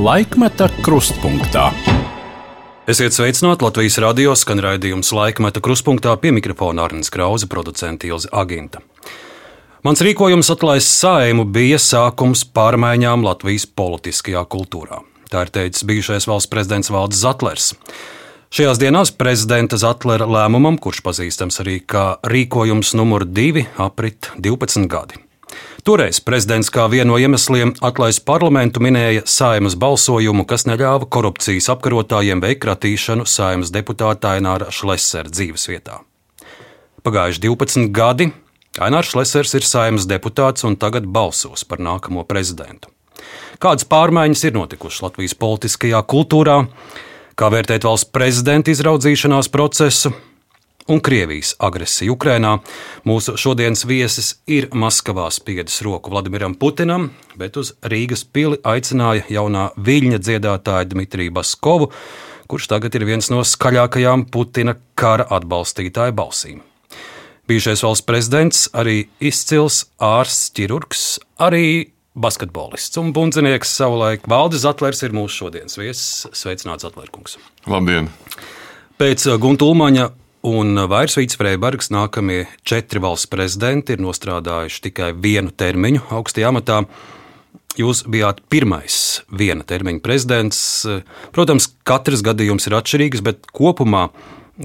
Laikmeta krustpunktā. Esiet sveicināti Latvijas radio skan raidījums Laikmeta krustpunktā pie mikrofona Arnijas Krause, producents Ilzi Aginta. Mans rīkojums atlaists saimu bija sākums pārmaiņām Latvijas politiskajā kultūrā. Tā ir teicis bijušais valsts prezidents Valdis Zatlers. Šajās dienās prezidenta Zatlera lēmumam, kurš pazīstams arī kā rīkojums numur divi, aprit 12 gadi. Toreiz prezidents kā vienu no iemesliem atlaist parlamentu minēja saimas balsojumu, kas neļāva korupcijas apkarotājiem veikt kratīšanu saimas deputāta Aināra Šlesera dzīvesvietā. Pagājuši 12 gadi, Ainārs Šlesers ir saimas deputāts un tagad balsos par nākamo prezidentu. Kādas pārmaiņas ir notikušas Latvijas politiskajā kultūrā? Kā vērtēt valsts prezidenta izraudzīšanās procesu un Krievijas agresiju Ukrainā? Mūsu šodienas viesis ir Maskavā spiedis roku Vladimiram Putinam, bet uz Rīgas pili aicināja jaunā viļņa dziedātāja Dmitriju Baskovu, kurš tagad ir viens no skaļākajām Putina kara atbalstītāju balsīm. Bijušais valsts prezidents, arī izcils ārsts, ķirurgs, arī basketbolists un bundzinieks savulaik. Valdis Zatlers ir mūsu šodienas viesis. Sveicināts, Zatlērkungs. Labdien! Pēc uh, Gunta Ulmaņa un Vairsvīts Freibergs nākamie četri valsts prezidenti ir nostrādājuši tikai vienu termiņu augstajā amatā. Jūs bijāt pirmais viena termiņa prezidents. Protams, katrs gadījums ir atšķirīgs, bet kopumā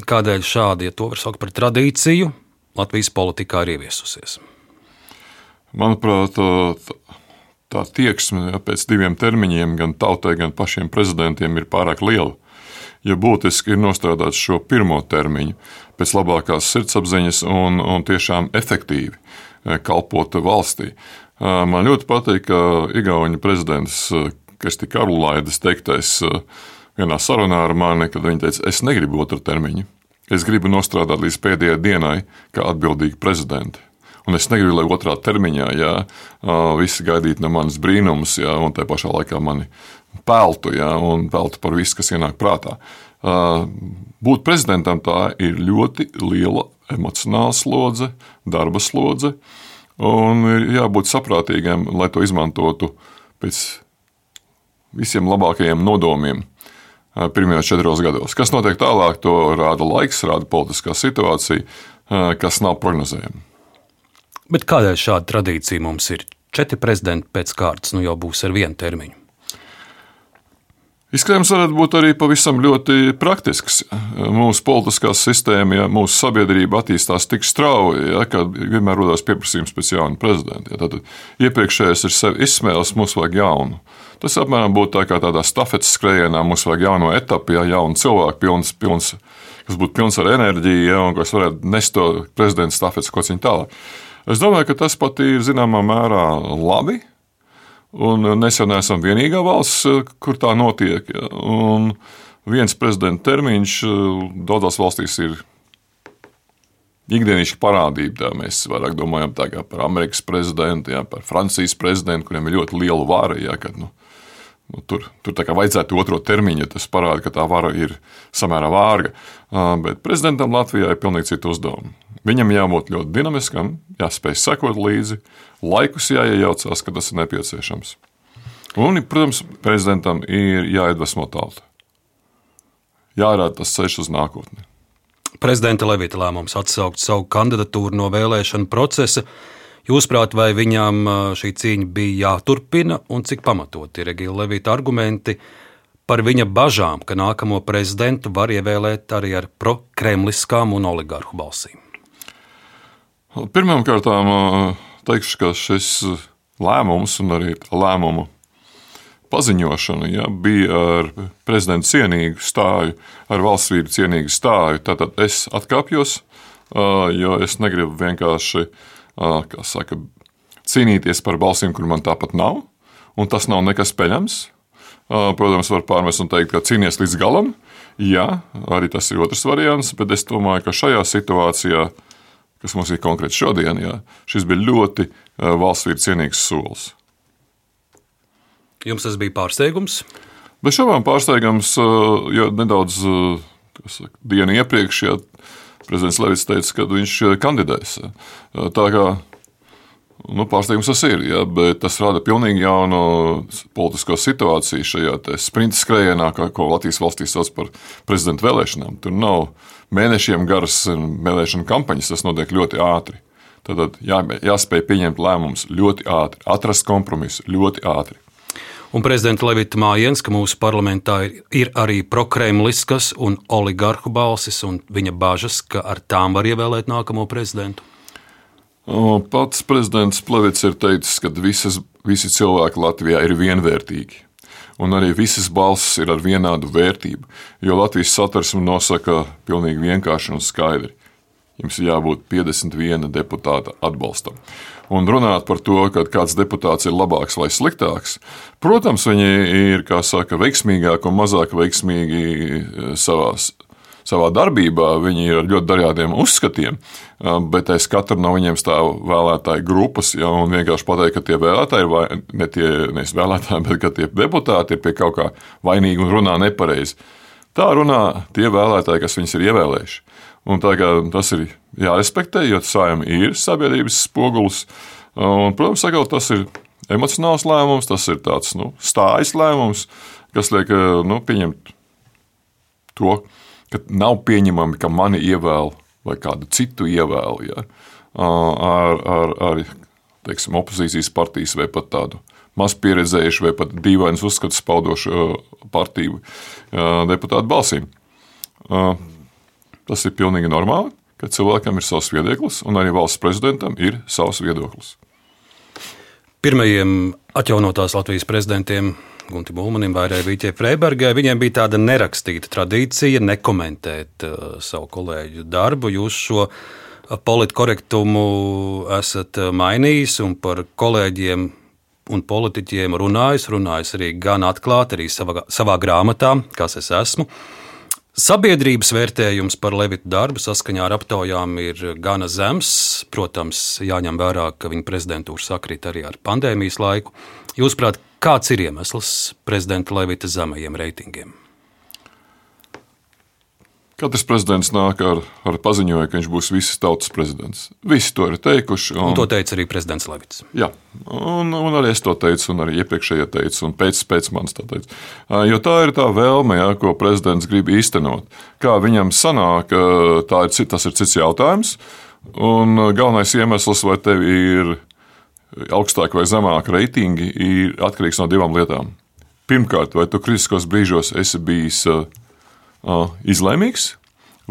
kādēļ šādi, ja to var saukt par tradīciju, Latvijas politikā ir ieviesusies? Manuprāt, tā tieksme pēc diviem termiņiem gan tautai, gan pašiem prezidentiem ir pārāk liela. Ja būtiski ir nostrādāt šo pirmo termiņu pēc labākās sirdsapziņas un, un tiešām efektīvi e, kalpot valstī. E, man ļoti patīk, Igaunijas prezidents e, Kristi Karlaitis teiktais vienā sarunā ar mani, kad viņš teica, es negribu otru termiņu. Es gribu nostrādāt līdz pēdējai dienai, kā atbildīgi prezidenti. Un es negribu, lai otrā termiņā jā, visi gaidītu no manis brīnumus, jā, un tā pašā laikā mani peltu, jā, un peltu par visu, kas ienāk prātā. Būt prezidentam tā ir ļoti liela emocionāla slodze, darba slodze, un ir jābūt saprātīgiem, lai to izmantotu pēc visiem labākajiem nodomiem pirmajos četros gados. Kas notiek tālāk, to rāda laiks, rāda politiskā situācija, kas nav prognozējama. Bet kādēļ šāda tradīcija mums ir? Četri prezidenti pēc kārtas nu jau būs ar vienu termiņu. Izkrājums varētu būt arī pavisam ļoti praktisks. Mūsu politiskā sistēma, ja mūsu sabiedrība attīstās tik strauji, ja, ka vienmēr rodas pieprasījums pēc jauna prezidenta. Ja, tad iepriekšējais ir sevi izsmēlis, mums vajag jaunu. Tas apmēram būtu tā kā tādā stafetes skrējienā, mums vajag jauno etapu, ja jaunu cilvēku, pilns, pilns, kas būtu pilns ar enerģiju, ja, un kas varētu nest to prezidenta stafetes, ko viņa tālāk. Es domāju, ka tas pat ir zināmā mērā labi. Un mēs jau neesam vienīgā valsts, kur tā notiek. Ja. Un viens prezidenta termiņš daudzās valstīs ir ikdienišķa parādība. Mēs vairāk domājam par Amerikas prezidentu, ja, par Francijas prezidentu, kuriem ir ļoti liela vara. Ja, kad, nu, Nu, tur tur vajadzētu otro termiņu, ja tas parāda, ka tā vara ir samērā vārga. Bet prezidentam Latvijā ir pilnīgi cita uzdevuma. Viņam jābūt ļoti dinamiskam, jāspēj sekot līdzi, laikus jāiejaucās, kad tas ir nepieciešams. Un, protams, prezidentam ir jāiedvesmo tauta. Jārāda tas ceļš uz nākotni. Prezidenta Levita lēmums atsaukt savu kandidatūru no vēlēšanu procesa Jūsuprāt, vai viņām šī cīņa bija jāturpina un cik pamatot ir Egīla Levita argumenti par viņa bažām, ka nākamo prezidentu var ievēlēt arī ar prokremliskām un oligarhu balsīm? Pirmkārt, teikšu, ka šis lēmums un arī lēmumu paziņošana ja, bija ar prezidentu cienīgu stāju, ar valsts vīru cienīgu stāju. Tātad es atkāpjos, jo es negribu vienkārši saka, cīnīties par balsīm, kur man tāpat nav, un tas nav nekas peļams. Protams, var pārmest un teikt, ka cīnīties līdz galam. Jā, arī tas ir otrs variants, bet es domāju, ka šajā situācijā, kas mums ir konkrēti šodien, jā, šis bija ļoti valsts vīri cienīgs solis. Jums tas bija pārsteigums? Bez šaubām pārsteigums, jo nedaudz saka, dienu iepriekš, ja prezidents Levits teica, ka viņš kandidēs. Tā kā Nu, pārsteigums tas ir, ja, bet tas rada pilnīgi jaunu politisko situāciju šajā sprinta skrējienā, ko Latvijas valstī sauc par prezidenta vēlēšanām. Tur nav mēnešiem garas vēlēšana kampaņas, tas notiek ļoti ātri. Tad jā, jāspēj pieņemt lēmumus ļoti ātri, atrast kompromisu ļoti ātri. Un prezidenta Levita mājiens, ka mūsu parlamentā ir, ir arī prokremliskas un oligarhu balsis, un viņa bažas, ka ar tām var ievēlēt nākamo prezidentu. Pats prezidents Plevits ir teicis, ka visas, visi cilvēki Latvijā ir vienvērtīgi. Un arī visas balsis ir ar vienādu vērtību, jo Latvijas satversme nosaka pilnīgi vienkārši un skaidri. Jums jābūt 51 deputāta atbalstam. Un runāt par to, ka kāds deputāts ir labāks vai sliktāks, protams, viņi ir, kā saka, veiksmīgāki un mazāk veiksmīgi eh, savās savā darbībā, viņi ir ar ļoti dažādiem uzskatiem, bet aiz katra no viņiem stāv vēlētāju grupas. Ja, un vienkārši pateikt, ka tie vēlētāji, vai ne tie nevis vēlētāji, bet tie deputāti ir pie kaut kā vainīgi un runā nepareizi. Tā runā tie vēlētāji, kas viņus ir ievēlējuši. Un tas ir jārespektē, jo saimē ir sabiedrības spogulis. Un, protams, sakot, tas ir emocionāls lēmums, tas ir tāds nu, stājas lēmums, kas liek nu, pieņemt to, ka nav pieņemami, ka mani ievēl vai kādu citu ievēl ja, ar, ar, ar teiksim, opozīcijas partijas vai pat tādu maz pieredzējušu vai pat dīvainus uzskatus paudošu partiju deputātu balsīm. Tas ir pilnīgi normāli, ka cilvēkam ir savs viedoklis, un arī valsts prezidentam ir savs viedoklis. Pirmajiem atjaunotās Latvijas prezidentiem Guntim Ulmanim vai Rēvīķei Freibergai, viņiem bija tāda nerakstīta tradīcija nekomentēt uh, savu kolēģu darbu. Jūs šo uh, politkorektumu esat uh, mainījis un par kolēģiem un politiķiem runājis, runājis arī gan atklāti, arī savā, savā grāmatā, kas es esmu. Sabiedrības vērtējums par Levitu darbu saskaņā ar aptaujām ir gana zems. Protams, jāņem vērā, ka viņa prezidentūra sakrīt arī ar pandēmijas laiku. Jūsuprāt, Kāds ir iemesls prezidenta Levita zemajiem reitingiem? Katrs prezidents nāk ar, ar paziņojumu, ka viņš būs visas tautas prezidents. Visi to ir teikuši. Un, un to teica arī prezidents Levits. Jā, un, un arī es to teicu, un arī iepriekšējie teica, un pēc, pēc manis to teica. Jo tā ir tā vēlme, jā, ko prezidents grib īstenot. Kā viņam sanāk, ir, tas ir cits jautājums. Un galvenais iemesls, vai tev ir augstāki vai zemāki reitingi ir atkarīgs no divām lietām. Pirmkārt, vai tu kritiskos brīžos esi bijis uh, izlēmīgs,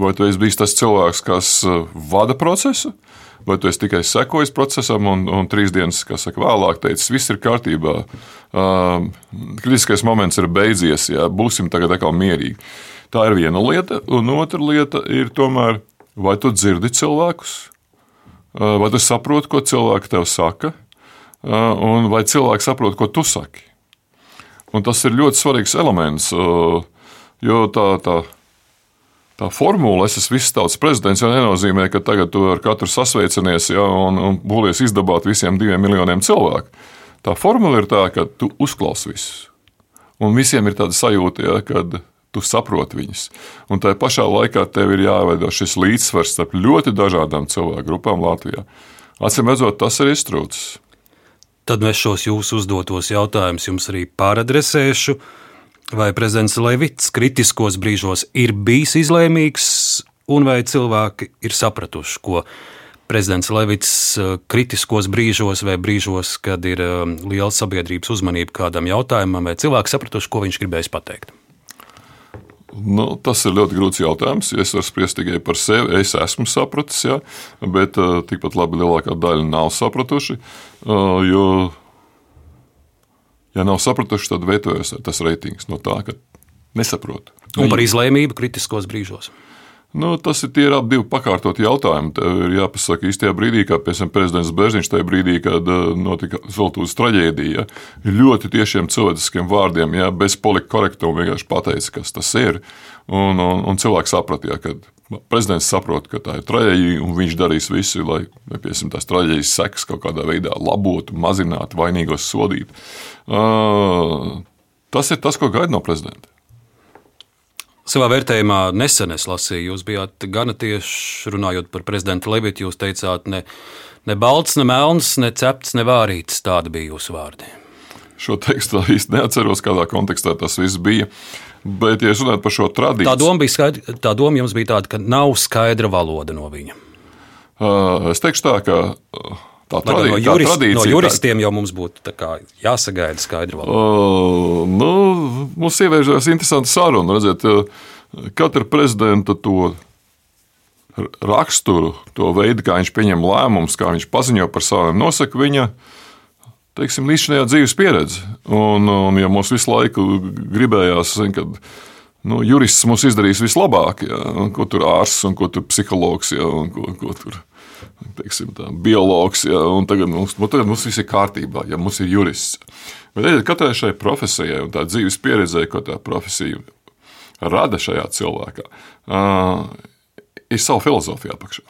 vai tu esi bijis tas cilvēks, kas uh, vada procesu, vai tu esi tikai sekojis procesam un, un trīs dienas saka, vēlāk teicis, viss ir kārtībā. Uh, kritiskais moments ir beidzies, jā, būsim tagad atkal mierīgi. Tā ir viena lieta, un otra lieta ir tomēr, vai tu dzirdi cilvēkus, uh, vai tu saproti, ko cilvēki tev saka un vai cilvēks saprot, ko tu saki. Un tas ir ļoti svarīgs elements, jo tā, tā, tā formula, es esmu visas tautas prezidents, jau nenozīmē, ka tagad tu ar katru sasveicinies ja, un, un būlies izdabāt visiem diviem miljoniem cilvēku. Tā formula ir tā, ka tu uzklausi visus. Un visiem ir tāda sajūta, ja, kad tu saproti viņus. Un tajā pašā laikā tev ir jāveido šis līdzsvars starp ļoti dažādām cilvēku grupām Latvijā. Atcīm redzot, tas ir iztrūcis. Tad es šos jūsu uzdotos jautājumus jums arī pāradresēšu. Vai prezidents Levits kritiskos brīžos ir bijis izlēmīgs, un vai cilvēki ir sapratuši, ko prezidents Levits eh, kritiskos brīžos vai brīžos, kad ir eh, liela sabiedrības uzmanība kādam jautājumam, vai cilvēki sapratuši, ko viņš gribējis pateikt? Nu, tas ir ļoti grūts jautājums. Es varu spriest tikai par sevi. Es esmu sapratis, ja, bet uh, tikpat labi lielākā daļa nav sapratuši. Jo, ja nav sapratuši, tad veidojas tas reitings no tā, ka nesaprot. Un par izlēmību kritiskos brīžos. Nu, tas ir tie abi pakārtot jautājumi. Tev ir jāpasaka īstajā brīdī, kā piemēram prezidents Bērziņš tajā brīdī, kad uh, notika Zoltūras traģēdija. Ja, ļoti tiešiem cilvēciskiem vārdiem, ja, bez politkorektuma vienkārši pateica, kas tas ir. Un, un, un cilvēks saprata, ja, ka prezidents saprot, ka tā ir traģēdija, un viņš darīs visu, lai piemēram, tās traģēdijas sekas kaut kādā veidā labotu, mazinātu, vainīgos sodītu. Uh, tas ir tas, ko gaida no prezidenta. Savā vērtējumā nesen es lasīju, jūs bijāt gana tieši runājot par prezidentu Levitu. Jūs teicāt, ne, ne balts, ne melns, ne cepts, ne vārīts. Tādi bija jūsu vārdi. Šo tekstu īsti neatceros, kādā kontekstā tas viss bija. Bet, ja runājot par šo tradīciju, tā doma, skaidra, tā doma jums bija tāda, ka nav skaidra valoda no viņa. Uh, es teikšu tā, ka tā tradī, no, jurist, tradīcija, no juristiem jau mums būtu jāsagaida skaidra valoda. Uh, nu, mums ieviešās interesanta saruna. Redziet, katra prezidenta to raksturu, to veidu, kā viņš pieņem lēmumus, kā viņš paziņo par saviem, nosaka viņa teiksim, līdzinājā dzīves pieredze. Un, un ja mums visu laiku gribējās, zin, kad nu, jurists mums izdarīs vislabāk, ja, ko tur ārsts un ko tur psihologs ja, un ko, ko tur teiksim, tā, biologs, ja, un tagad mums, nu, tagad mums viss ir kārtībā, ja mums ir jurists. Bet ja, katrai šai profesijai un tā dzīves pieredzē, ko tā profesija rada šajā cilvēkā, uh, ir sava filozofija apakšā.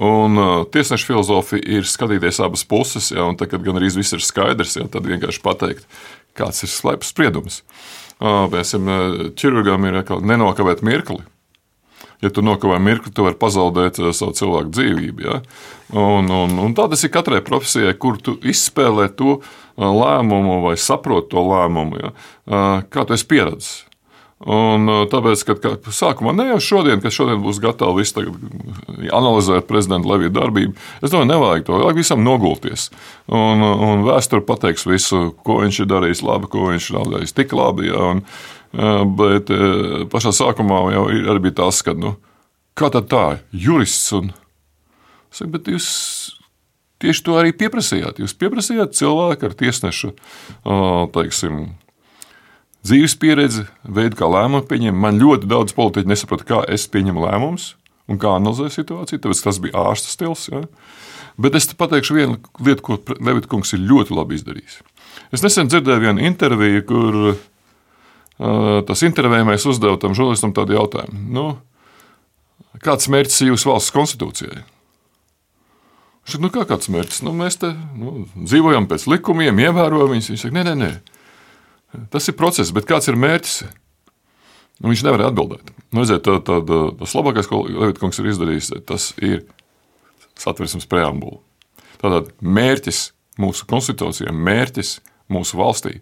Un uh, tiesneša filozofija ir skatīties abas puses, ja, un tad, kad gan arī viss ir skaidrs, ja, tad vienkārši pateikt, kāds ir slēpts spriedums. Uh, piemēram, ķirurgam ir nenokavēt mirkli ja tu nokavē mirkli, tu vari pazaudēt eh, savu cilvēku dzīvību. Ja? Un, un, un tā tas ir katrai profesijai, kur tu izspēlē to eh, lēmumu vai saproti to lēmumu, ja? Eh, kā tu esi pieredzējis. Un tāpēc, kad kā, sākumā ne jau šodien, kad šodien būs gatava viss analizēt prezidenta Levija darbību, es domāju, nevajag to, vajag visam nogulties. Un, un vēsture pateiks visu, ko viņš ir darījis labi, ko viņš nav darījis tik labi. Ja? Un, Bet pašā sākumā jau arī bija tas, ka nu, kā tad tā, jurists un saku, bet jūs tieši to arī pieprasījāt. Jūs pieprasījāt cilvēku ar tiesnešu teiksim, dzīves pieredzi, veidu, kā lēmumu pieņemt. Man ļoti daudz politiķi nesaprata, kā es pieņemu lēmumus un kā analizēju situāciju, tāpēc tas bija ārsta stils. Ja? Bet es pateikšu vienu lietu, ko Levitkungs ir ļoti labi izdarījis. Es nesen dzirdēju vienu interviju, kur tas intervējumais uzdeva tam žurnālistam tādu jautājumu. Nu, kāds mērķis ir jūsu valsts konstitūcijai? Viņš saka, nu, kā kāds mērķis? Nu, mēs te nu, dzīvojam pēc likumiem, ievērojam viņus. Viņš saka, nē, nē, nē. Tas ir process, bet kāds ir mērķis? Nu, viņš nevar atbildēt. Nu, redziet, tā, tā, tā, tas labākais, ko Lietuvs ir izdarījis, tas ir satversmes preambula. Tātad mērķis mūsu konstitūcijai, mērķis mūsu valstī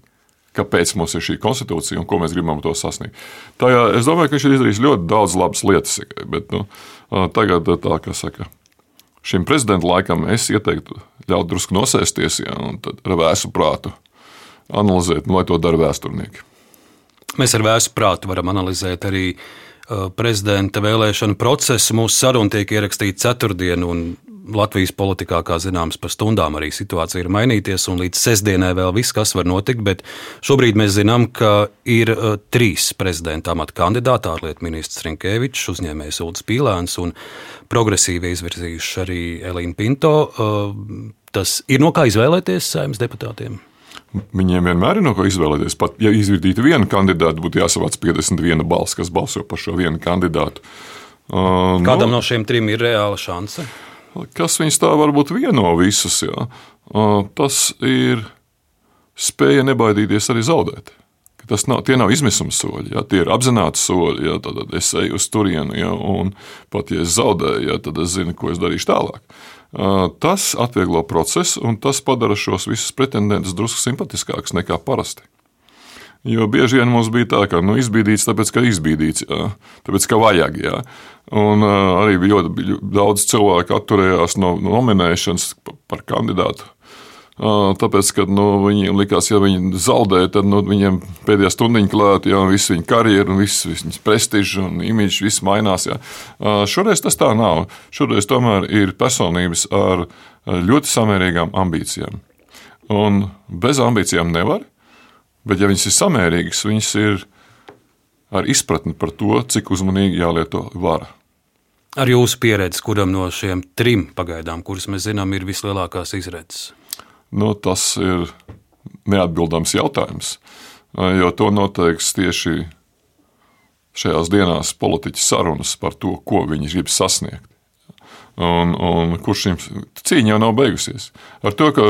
kāpēc mums ir šī konstitūcija un ko mēs gribam to sasniegt. Tajā, es domāju, ka viņš ir izdarījis ļoti daudz labas lietas, bet nu, tagad tā, kā saka. Šim prezidentam laikam es ieteiktu ļaut drusku nosēsties ja, un ar vēsu prātu analizēt, lai to dara vēsturnieki. Mēs ar vēsu prātu varam analizēt arī uh, prezidenta vēlēšanu procesu. Mūsu saruna tiek ierakstīta ceturtdien, un Latvijas politikā, kā zināms, pa stundām arī situācija ir mainīties, un līdz sestdienai vēl viss, kas var notikt. Bet šobrīd mēs zinām, ka ir uh, trīs prezidenta amata kandidāti - ārlietu ministrs Rinkēvičs, uzņēmējs Ulris Pīlēns un progresīvi izvirzījuši arī Elīnu Pinto. Uh, tas ir no kā izvēlēties saimnes deputātiem. Viņiem vienmēr ir no ko izvēlēties. Pat ja izvirzītu vienu kandidātu, būtu jāsavāc 51 balss, kas balso par šo vienu kandidātu. Uh, Kādam no, no šiem trim ir reāla šansa? Kas viņus tā varbūt vieno visus? Jā? Tas ir spēja nebaidīties arī zaudēt. Tas nav, tie nav izmisuma soļi, ja, tie ir apzināti soļi. Ja, tad es eju uz turieni, ja, un pat ja es zaudēju, ja, tad es zinu, ko es darīšu tālāk. Tas atvieglo procesu, un tas padara šos visus pretendentus drusku simpatiskākus nekā parasti. Jo bieži vien mums bija tā, ka nu, izbīdīts, tāpēc ka izbīdīts, jā, tāpēc ka vajag. Jā. Un arī ļoti daudz cilvēku atturējās no nominēšanas par kandidātu. Tāpēc, ka nu, viņiem likās, ja viņi zaudē, tad nu, viņiem pēdējā stundiņa klāta, jau viss viņa karjeras, viss viņas prestižs un imīķis, viss mainās. Jā. Šoreiz tas tā nav. Šoreiz tomēr ir personības ar ļoti samērīgām ambīcijām. Un bez ambīcijām nevar. Bet, ja viņas ir samērīgas, viņas ir ar izpratni par to, cik uzmanīgi jālieto vara. Ar jūsu pieredzi, kuram no šiem trim pagaidām, kuras mēs zinām, ir vislielākās izredzes? Nu, tas ir neatbildams jautājums, jo to noteiks tieši šajās dienās politiķu sarunas par to, ko viņi grib sasniegt. Un, un kurš šim cīņā jau nav beigusies? Ar to, ka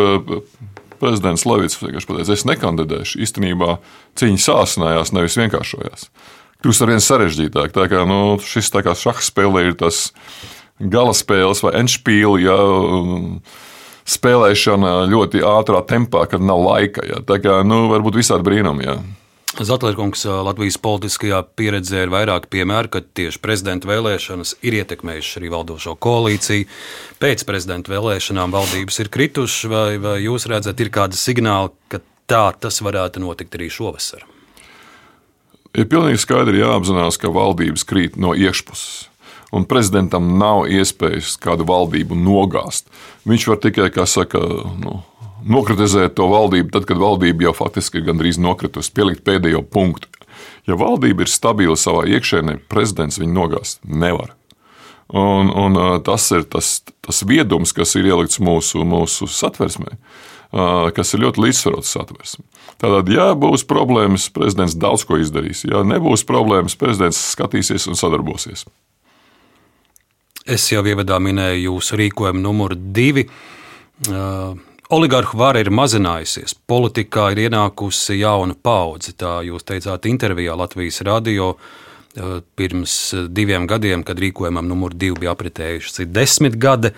prezidents Levits vienkārši pateica, es nekandidēšu. Īstenībā cīņa sāsinājās, nevis vienkāršojās. kļūst ar vien sarežģītāk. Tā kā nu, šis tā kā šaha spēle ir tas gala spēles vai enšpīli. Ja, spēlēšana ļoti ātrā tempā, kad nav laika. Ja. Tā kā nu, varbūt visādi brīnumi. Ja. Zatlērkungs Latvijas politiskajā pieredzē ir vairāk piemēru, ka tieši prezidenta vēlēšanas ir ietekmējušas arī valdošo koalīciju. Pēc prezidenta vēlēšanām valdības ir kritušas, vai, vai jūs redzat, ir kādi signāli, ka tā tas varētu notikt arī šovasar? Ir pilnīgi skaidri jāapzinās, ka valdības krīt no iekšpuses. Un prezidentam nav iespējas kādu valdību nogāzt. Viņš var tikai, kā saka, nu, nokritizēt to valdību, tad, kad valdība jau faktiski ir gandrīz nokritusi, pielikt pēdējo punktu. Ja valdība ir stabila savā iekšēnē, prezidents viņu nogāzt nevar. Un, un tas ir tas, tas viedums, kas ir ielikts mūsu, mūsu satversmē, kas ir ļoti līdzsvarots satversme. Tātad, ja būs problēmas, prezidents daudz ko izdarīs. Ja nebūs problēmas, prezidents skatīsies un sadarbosies. Es jau ievadā minēju jūsu rīkojumu numuru divi. Uh, Oligarhu vara ir mazinājusies, politikā ir ienākusi jauna paudze. Tā jūs teicāt intervijā Latvijas radio eh, pirms diviem gadiem, kad rīkojumam numur divi bija apritējušas desmit gadi.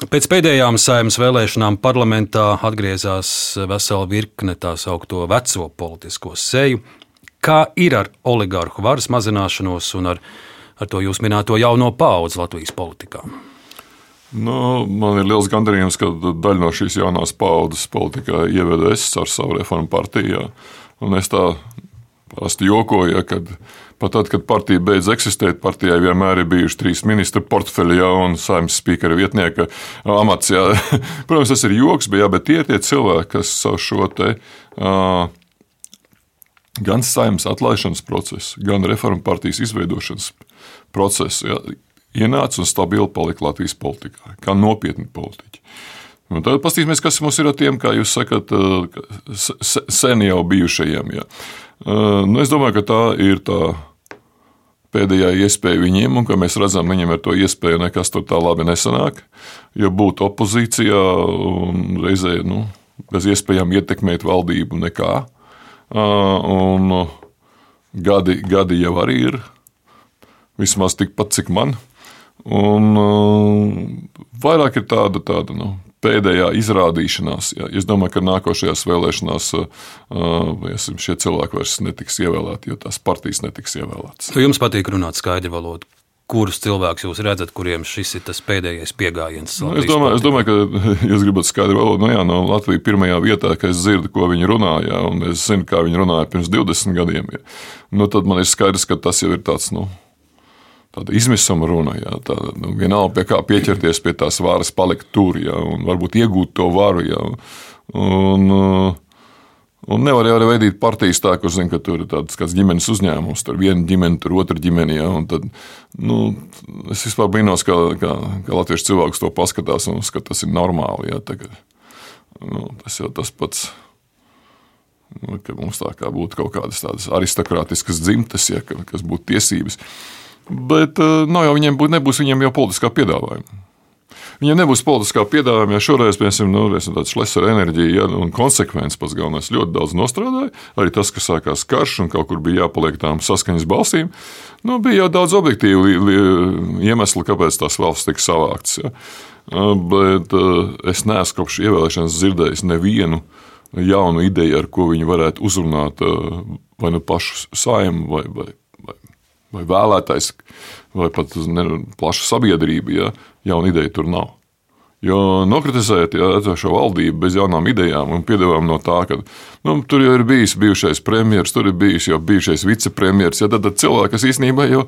Pēc pēdējām saimnes vēlēšanām parlamentā atgriezās vesela virkne tā saucamo veco politisko seju. Kā ir ar oligarhu varas mazināšanos un ar, ar to jūs minēto jauno paudzi Latvijas politikā? Nu, man ir liels gandarījums, ka daļa no šīs jaunās paudzes politikā ieveda es ar savu reformu partijā. Un es tā parasti jokoju, ja, kad pat tad, kad partija beidz eksistēt, partijai vienmēr ir bijuši trīs ministra portfeļi ja, un saimnes spīkera vietnieka amats. Ja. Protams, tas ir joks, bet, ja, bet tie ir tie cilvēki, kas savu šo te. Uh, gan saimnes atlaišanas procesu, gan reformu partijas izveidošanas procesu. Ja, ienāca un stabili palika Latvijas politikā, kā nopietni politiķi. Un tad paskatīsimies, kas mums ir ar tiem, kā jūs sakat, sen jau bijušajiem. Ja. Nu, es domāju, ka tā ir tā pēdējā iespēja viņiem, un kā mēs redzam, viņiem ar to iespēju nekas tur tā labi nesanāk. Ja būtu opozīcijā un reizē nu, bez iespējām ietekmēt valdību, nekā. Un gadi, gadi jau arī ir vismaz tikpat, cik man. Un vairāk ir tāda, tāda nu, pēdējā izrādīšanās. Ja. Es domāju, ka nākošajās vēlēšanās uh, šie cilvēki vairs netiks ievēlēti, jo tās partijas netiks ievēlētas. Jums patīk runāt skaidru valodu. Kurus cilvēkus jūs redzat, kuriem šis ir tas pēdējais pieejams? Nu, es, domāju, es domāju, ka jūs gribat skaidru valodu. Nu, jā, no Latvijas pirmajā vietā, ka es dzirdu, ko viņi runāja, un es zinu, kā viņi runāja pirms 20 gadiem. Ja. Nu, tad man ir skaidrs, ka tas jau ir tāds. Nu, tāda izmisuma runa. Jā, tā, nu, vienalga, pie kā pieķerties pie tās varas, palikt tur, jā, un varbūt iegūt to varu. Jā, un, un nevar jau arī veidot partijas tā, kur zina, ka tur ir tāds ģimenes uzņēmums, tur viena ģimene, tur otra ģimene. Jā, tad, nu, es vispār brīnos, kā, kā, kā latviešu cilvēks to paskatās un uzskata, tas ir normāli. Jā, tagad, nu, tas jau tas pats. Nu, ka mums tā kā būtu kaut kādas tādas aristokrātiskas dzimtas, ja, kas būtu tiesības. Bet uh, nav jau viņiem, nebūs viņiem jau politiskā piedāvājuma. Viņiem nebūs politiskā piedāvājuma, ja šoreiz, piemēram, nu, tāds šlesera enerģija ja, un konsekvence pats galvenais ļoti daudz nostrādāja. Arī tas, ka sākās karš un kaut kur bija jāpaliek tām saskaņas balsīm, nu, bija jau daudz objektīvu iemeslu, kāpēc tās valsts tika savāktas. Ja. Bet es neesmu kopš ievēlēšanas dzirdējis nevienu jaunu ideju, ar ko viņi varētu uzrunāt vai nu pašu saimu vai, vai vai vēlētājs, vai pat ne, plaša sabiedrība, ja jauna ideja tur nav. Jo nokritizēt ja, šo valdību bez jaunām idejām un piedāvājumiem no tā, ka nu, tur jau ir bijis bijušais premjerministrs, tur ir bijis jau bijušais vicepremjerministrs. Ja, tad, tad cilvēki, kas īstenībā jau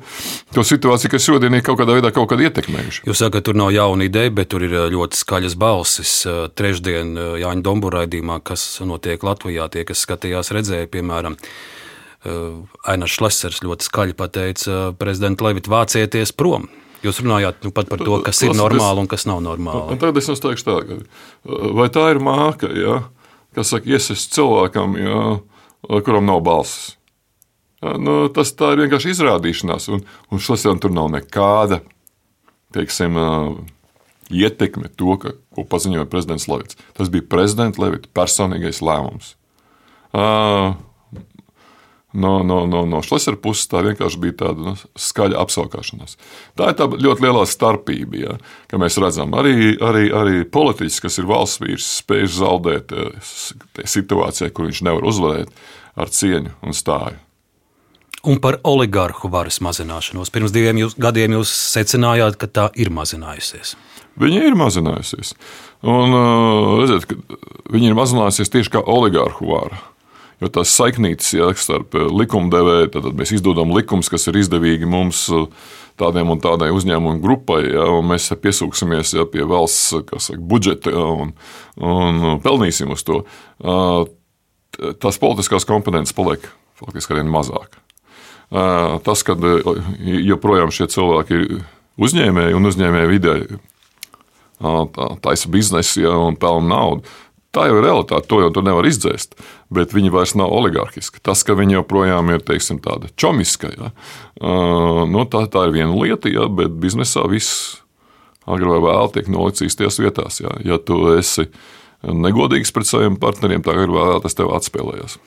to situāciju, kas šodien ir kaut kādā veidā kaut ietekmējuši. Jūs sakat, tur nav jauna ideja, bet tur ir ļoti skaļas balsis. Trešdien Jāņa Dombūra raidījumā, kas notiek Latvijā, tie, kas skatījās, redzēja, piemēram, Eh, Ainas Šlesers ļoti skaļi pateica, prezidenta Levita, vācieties prom. Jūs runājāt nu, par to, kas ir normāli un kas nav normāli. Tagad es jums teikšu tā, eh, vai tā ir māka, ja, kas saka, iesist cilvēkam, ja, kuram nav balss. Ja, nu, tas tā ir vienkārši izrādīšanās, un, un šodien tur nav nekāda teiksim, eh, ietekme to, ka, ko paziņoja prezidents Levits. Tas bija prezidenta Levita personīgais lēmums. Uh, no, no, no, no Šlesera puses tā vienkārši bija tāda nu, skaļa apskaukšanās. Tā ir tā ļoti lielā starpība, ja, ka mēs redzam, arī, arī, arī politiķis, kas ir valsts vīrs, spēj zaudēt situācijā, kur viņš nevar uzvarēt ar cieņu un stāju. Un par oligarhu varas mazināšanos. Pirms diviem jūs, gadiem jūs secinājāt, ka tā ir mazinājusies. Viņa ir mazinājusies. Un, redziet, viņa ir mazinājusies tieši kā oligarhu vara. Jo tās saiknītes ja, starp likumdevēju, tad mēs izdodam likumus, kas ir izdevīgi mums tādiem un tādai uzņēmumu grupai, ja, un mēs piesūksimies ja, pie valsts saka, budžeta ja, un, un pelnīsim uz to. Tās politiskās komponentes paliek faktiski arvien mazāk. Tas, ka joprojām šie cilvēki ir uzņēmēji un uzņēmēji vidē taisa biznesu ja, un pelna naudu. Tā jau ir realitāte, to jau tur nevar izdzēst. Bet viņi vairs nav oligarhiski. Tas, ka viņi joprojām ir teiksim, tāda čomiska, ja, nu, tā, tā ir viena lieta, ja, bet biznesā viss agri vai vēl tiek nolicīts tajās vietās. Ja, ja tu esi negodīgs pret saviem partneriem, tā agri vai vēl tas tev atspēlējas.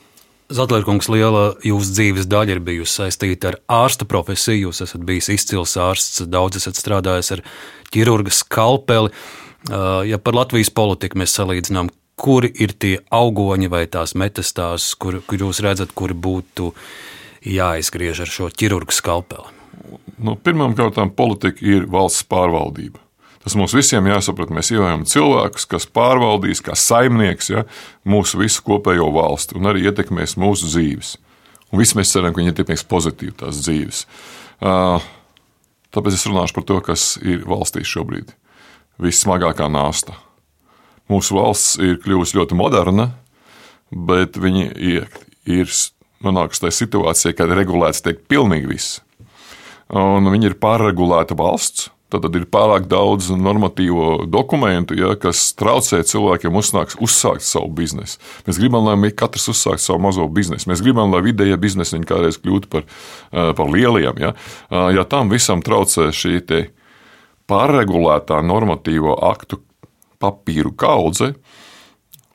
Zatlērkungs, liela jūsu dzīves daļa ir bijusi saistīta ar ārsta profesiju. Jūs esat bijis izcils ārsts, daudz esat strādājis ar ķirurga skalpeli. Ja par Latvijas politiku mēs salīdzinām, kuri ir tie augoņi vai tās metastāzes, kur, kur jūs redzat, kuri būtu jāizgriež ar šo ķirurga skalpeli? Nu, Pirmkārt, politika ir valsts pārvaldība. Tas mums visiem jāsaprot. Mēs ievēlējam cilvēkus, kas pārvaldīs, kā saimnieks, ja, mūsu visu kopējo valsti un arī ietekmēs mūsu dzīves. Un visi mēs ceram, ka viņi ietekmēs pozitīvi tās dzīves. Tāpēc es runāšu par to, kas ir valstī šobrīd. Vissmagākā nāsta. Mūsu valsts ir kļuvusi ļoti moderna, bet viņi ir, ir nonākusi tajā situācijā, kad regulēts tiek pilnīgi viss. Un viņi ir pārregulēta valsts, Tad ir pārāk daudz normatīvo dokumentu, ja, kas traucē cilvēkiem uzsākt, uzsākt savu biznesu. Mēs gribam, lai katrs uzsāktu savu mazo biznesu. Mēs gribam, lai vidējie biznesi kādreiz kļūtu par, par lieliem. Ja. Ja tam visam traucē šī pārregulētā normatīvo aktu papīru kaudze,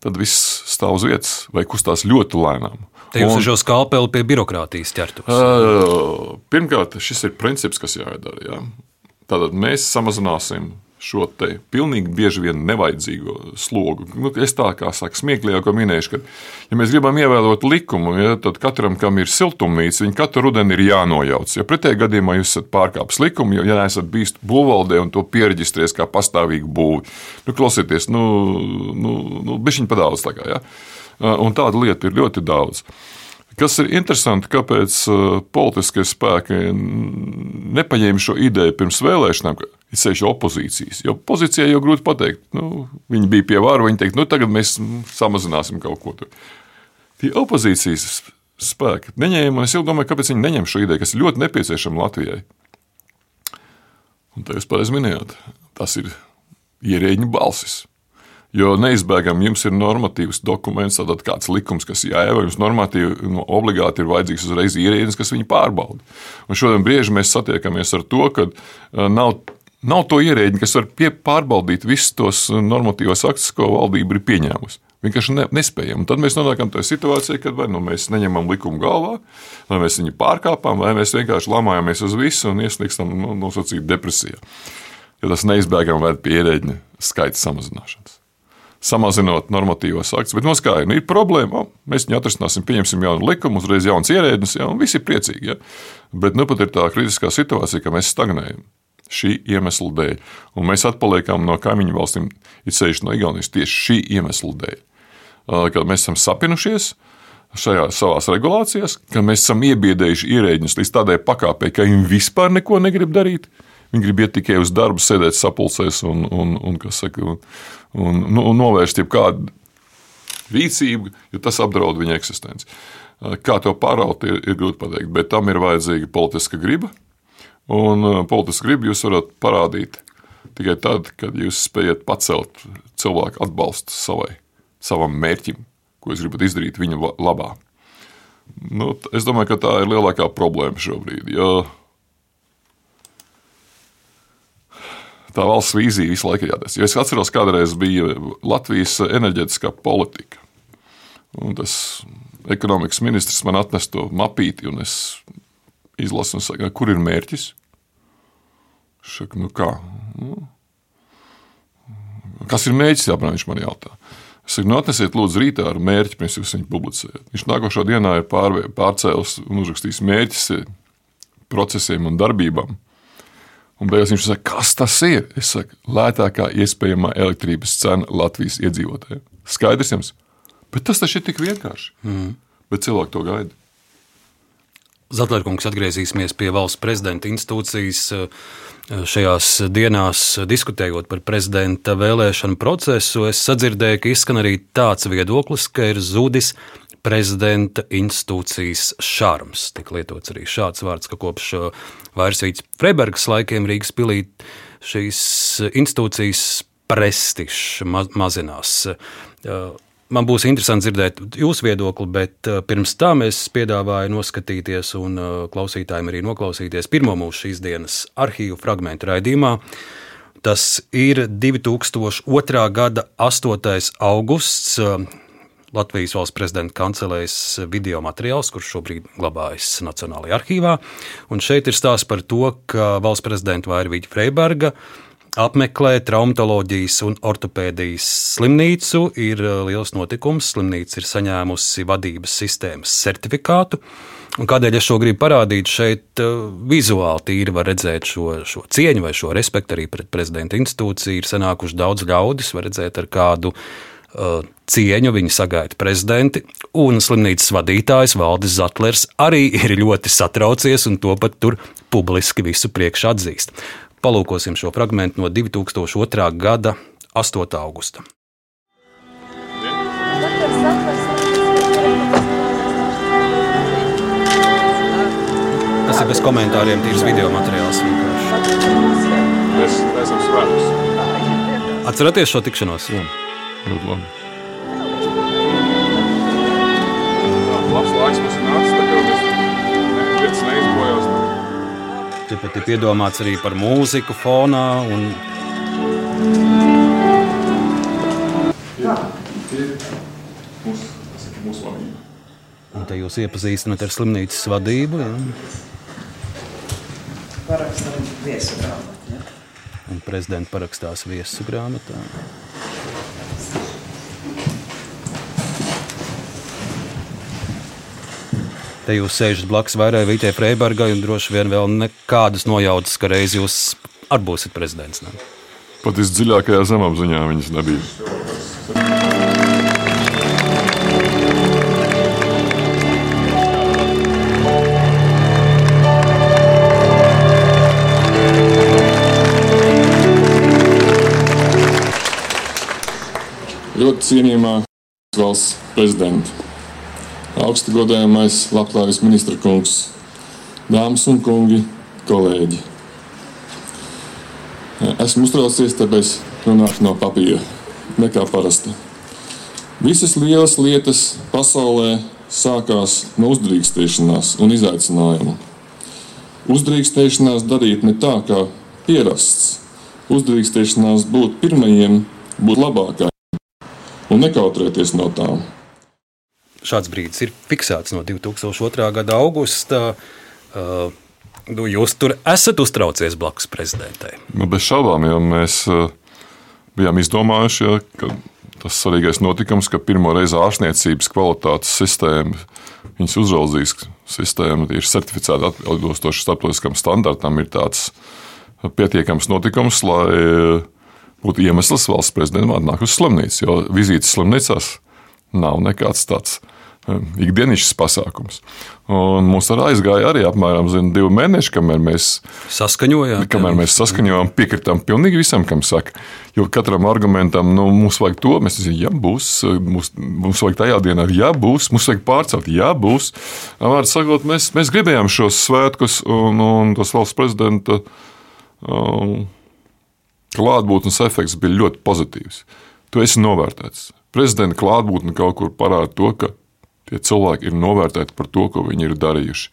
tad viss stāv uz vietas vai kustās ļoti lēnām. Te jūs ar šo skalpeli pie birokrātijas ķertos? Uh, pirmkārt, šis ir princips, kas jādara. Ja. Tātad mēs samazināsim šo te pilnīgi bieži vien nevajadzīgo slogu. Nu, es tā kā saku, smieklīgi jau minēju, ka, ja mēs gribam ievērot likumu, ja, tad katram, kam ir siltumnīca, viņa katru rudeni ir jānojauc. Ja pretējā gadījumā jūs esat pārkāpis likumu, ja neesat bijis būvvaldē un to pierģistrēs kā pastāvīgu būvi, nu, klausieties, nu, nu, nu bišķiņ pa daudz tagad. Ja? Un tādu lietu ir ļoti daudz. Kas ir interesanti, kāpēc uh, politiskie spēki nepaņēma šo ideju pirms vēlēšanām, ka ir sevišķi opozīcijas. Jo pozīcijai jau grūti pateikt, nu, viņi bija pie vāra, viņi teica, nu tagad mēs samazināsim kaut ko. Tur. Tie opozīcijas spēki neņēma, un es jau domāju, kāpēc viņi neņem šo ideju, kas ir ļoti nepieciešama Latvijai. Un te jūs pareizi minējāt, tas ir ierēģiņu balsis. Jo neizbēgami jums ir normatīvs dokuments, tad kāds likums, kas jāievēro, jums normatīvi nu, obligāti ir vajadzīgs uzreiz ierēdnis, kas viņu pārbauda. Un šodien bieži mēs satiekamies ar to, ka uh, nav. Nav to ierēģi, kas var pārbaudīt visus tos normatīvos aktus, ko valdība ir pieņēmusi. Vienkārši ne, nespējam. Un tad mēs nonākam tādā situācijā, kad vai nu mēs neņemam likumu galvā, vai mēs viņu pārkāpām, vai mēs vienkārši lamājamies uz visu un ieslīgstam nu, nosacīt depresijā. Jo tas neizbēgami ved pie ierēģiņa skaita samazināšanas samazinot normatīvos aktus. Bet noskaidro, nu, ir problēma. Mēs viņu atrisināsim, pieņemsim jaunu likumu, uzreiz jauns ierēdnis, ja, un visi ir priecīgi. Ja. Bet nu pat ir tā kritiskā situācija, ka mēs stagnējam šī iemesla dēļ. Un mēs atpaliekam no kaimiņu valstīm, it sevišķi no Igaunijas, tieši šī iemesla dēļ. Kad mēs esam sapinušies šajā savās regulācijās, ka mēs esam iebiedējuši ierēģiņus līdz tādai pakāpei, ka viņi vispār neko negrib darīt. Viņi grib iet tikai uz darbu, sēdēt sapulcēs un, un, un, saka, un, un, nu, un novērst jebkādu rīcību, jo tas apdraud viņa eksistenci. Kā to pāraut, ir, ir grūti pateikt, bet tam ir vajadzīga politiska griba. Un politisku gribu jūs varat parādīt tikai tad, kad jūs spējat pacelt cilvēku atbalstu savai, savam mērķim, ko jūs gribat izdarīt viņa labā. Nu, es domāju, ka tā ir lielākā problēma šobrīd. Jo tā valsts vīzija visu laiku ir jātaisa. Es atceros, kādreiz bija Latvijas enerģētiskā politika. Un tas ekonomikas ministrs man atnes to mapīti, un es izlasu un saku, kur ir mērķis. Es saku, nu kā? Nu, kas ir mērķis? Jā, viņš man jautā. Es saku, nu, atnesiet, lūdzu, rītā ar mērķi, pirms jūs viņu publicējat. Viņš nākošā dienā ir pārvē, pārcēlis un uzrakstījis mērķis procesiem un darbībām. Un beigās viņš saka, kas tas ir? Es saku, lētākā iespējamā elektrības cena Latvijas iedzīvotājiem. Skaidrs jums, bet tas taču ir tik vienkārši. Mm. Bet cilvēki to gaida. Zatlērkungs atgriezīsimies pie valsts prezidenta institūcijas. Šajās dienās diskutējot par prezidenta vēlēšanu procesu, es sadzirdēju, ka izskan arī tāds viedoklis, ka ir zudis prezidenta institūcijas šarms. Tik lietots arī šāds vārds, ka kopš Vairsvīts Freibergas laikiem Rīgas pilī šīs institūcijas prestižs ma mazinās. Man būs interesanti dzirdēt jūsu viedokli, bet pirms tam es piedāvāju noskatīties un klausītājiem arī noklausīties pirmo mūsu šīs dienas arhīvu fragment raidījumā. Tas ir 2002. gada 8. augusts. Latvijas valsts prezidenta kancelēs video materiāls, kurš šobrīd glabājas Nacionālajā arhīvā. Un šeit ir stāsts par to, ka valsts prezidenta Vairvīķa Freiberga apmeklē traumatoloģijas un ortopēdijas slimnīcu. Ir uh, liels notikums. Slimnīca ir saņēmusi vadības sistēmas certifikātu. Un kādēļ es šo gribu parādīt? Šeit uh, vizuāli tīri var redzēt šo, šo cieņu vai šo respektu arī pret prezidenta institūciju. Ir sanākuši daudz ļaudis, var redzēt ar kādu uh, cieņu viņi sagaida prezidenti, un slimnīcas vadītājs Valdis Zatlers arī ir ļoti satraucies un to pat tur publiski visu priekš atzīst. Palūkosim šo fragment no 2002. gada 8. augusta. Tas ir bez komentāriem, tīrs video materiāls. Mēs, esam svētus. Atcerieties šo tikšanos? Jā, ļoti labi. Tāpat ir piedomāts arī par mūziku fonā. Un... Un te jūs iepazīstināt ar slimnīcas vadību. Ja? Parakstam viesu grāmatu. Ja? Un prezidents parakstās viesu grāmatā. Te jūs sēžat blakus vairāk Vītē Freibergai un droši vien vēl nekādas nojautas, ka reiz jūs arī būsiet prezidents. Ne? Pat visdziļākajā zemapziņā viņas nebija. Ļoti cienījamā valsts prezidenta augsti godājamais labklājības ministra kungs, dāmas un kungi, kolēģi. Esmu uztraucies, tāpēc runāšu no papīra, nekā parasti. Visas lielas lietas pasaulē sākās no uzdrīkstēšanās un izaicinājumu. Uzdrīkstēšanās darīt ne tā, kā pierasts, uzdrīkstēšanās būt pirmajiem, būt labākajiem un nekautrēties no tām šāds brīdis ir fiksēts no 2002. gada augusta. Uh, nu, jūs tur esat uztraucies blakus prezidentei. Nu, bez šaubām, jo mēs uh, bijām izdomājuši, ja, ka tas svarīgais notikums, ka pirmo reizi ārstniecības kvalitātes sistēma, viņas uzraudzīs sistēma ir certificēta atbilstoši starptautiskam standartam, ir tāds pietiekams notikums, lai uh, būtu iemesls valsts prezidentam atnākt uz slimnīcu, jo vizītes slimnīcās nav nekāds tāds um, ikdienišķs pasākums. Un mums arī aizgāja arī apmēram zin, divi mēneši, kamēr mēs saskaņojām. Kamēr mēs saskaņojām, piekritām pilnīgi visam, kam saka. Jo katram argumentam, nu, mums vajag to, mēs zinām, ja būs, mums, mums vajag tajā dienā, ja būs, mums vajag pārcelt, ja būs. Vārdu sakot, mēs, mēs gribējām šos svētkus un, un tos valsts prezidenta um, klātbūtnes efekts bija ļoti pozitīvs. Tu esi novērtēts prezidenta klātbūtne kaut kur parāda to, ka tie cilvēki ir novērtēti par to, ko viņi ir darījuši.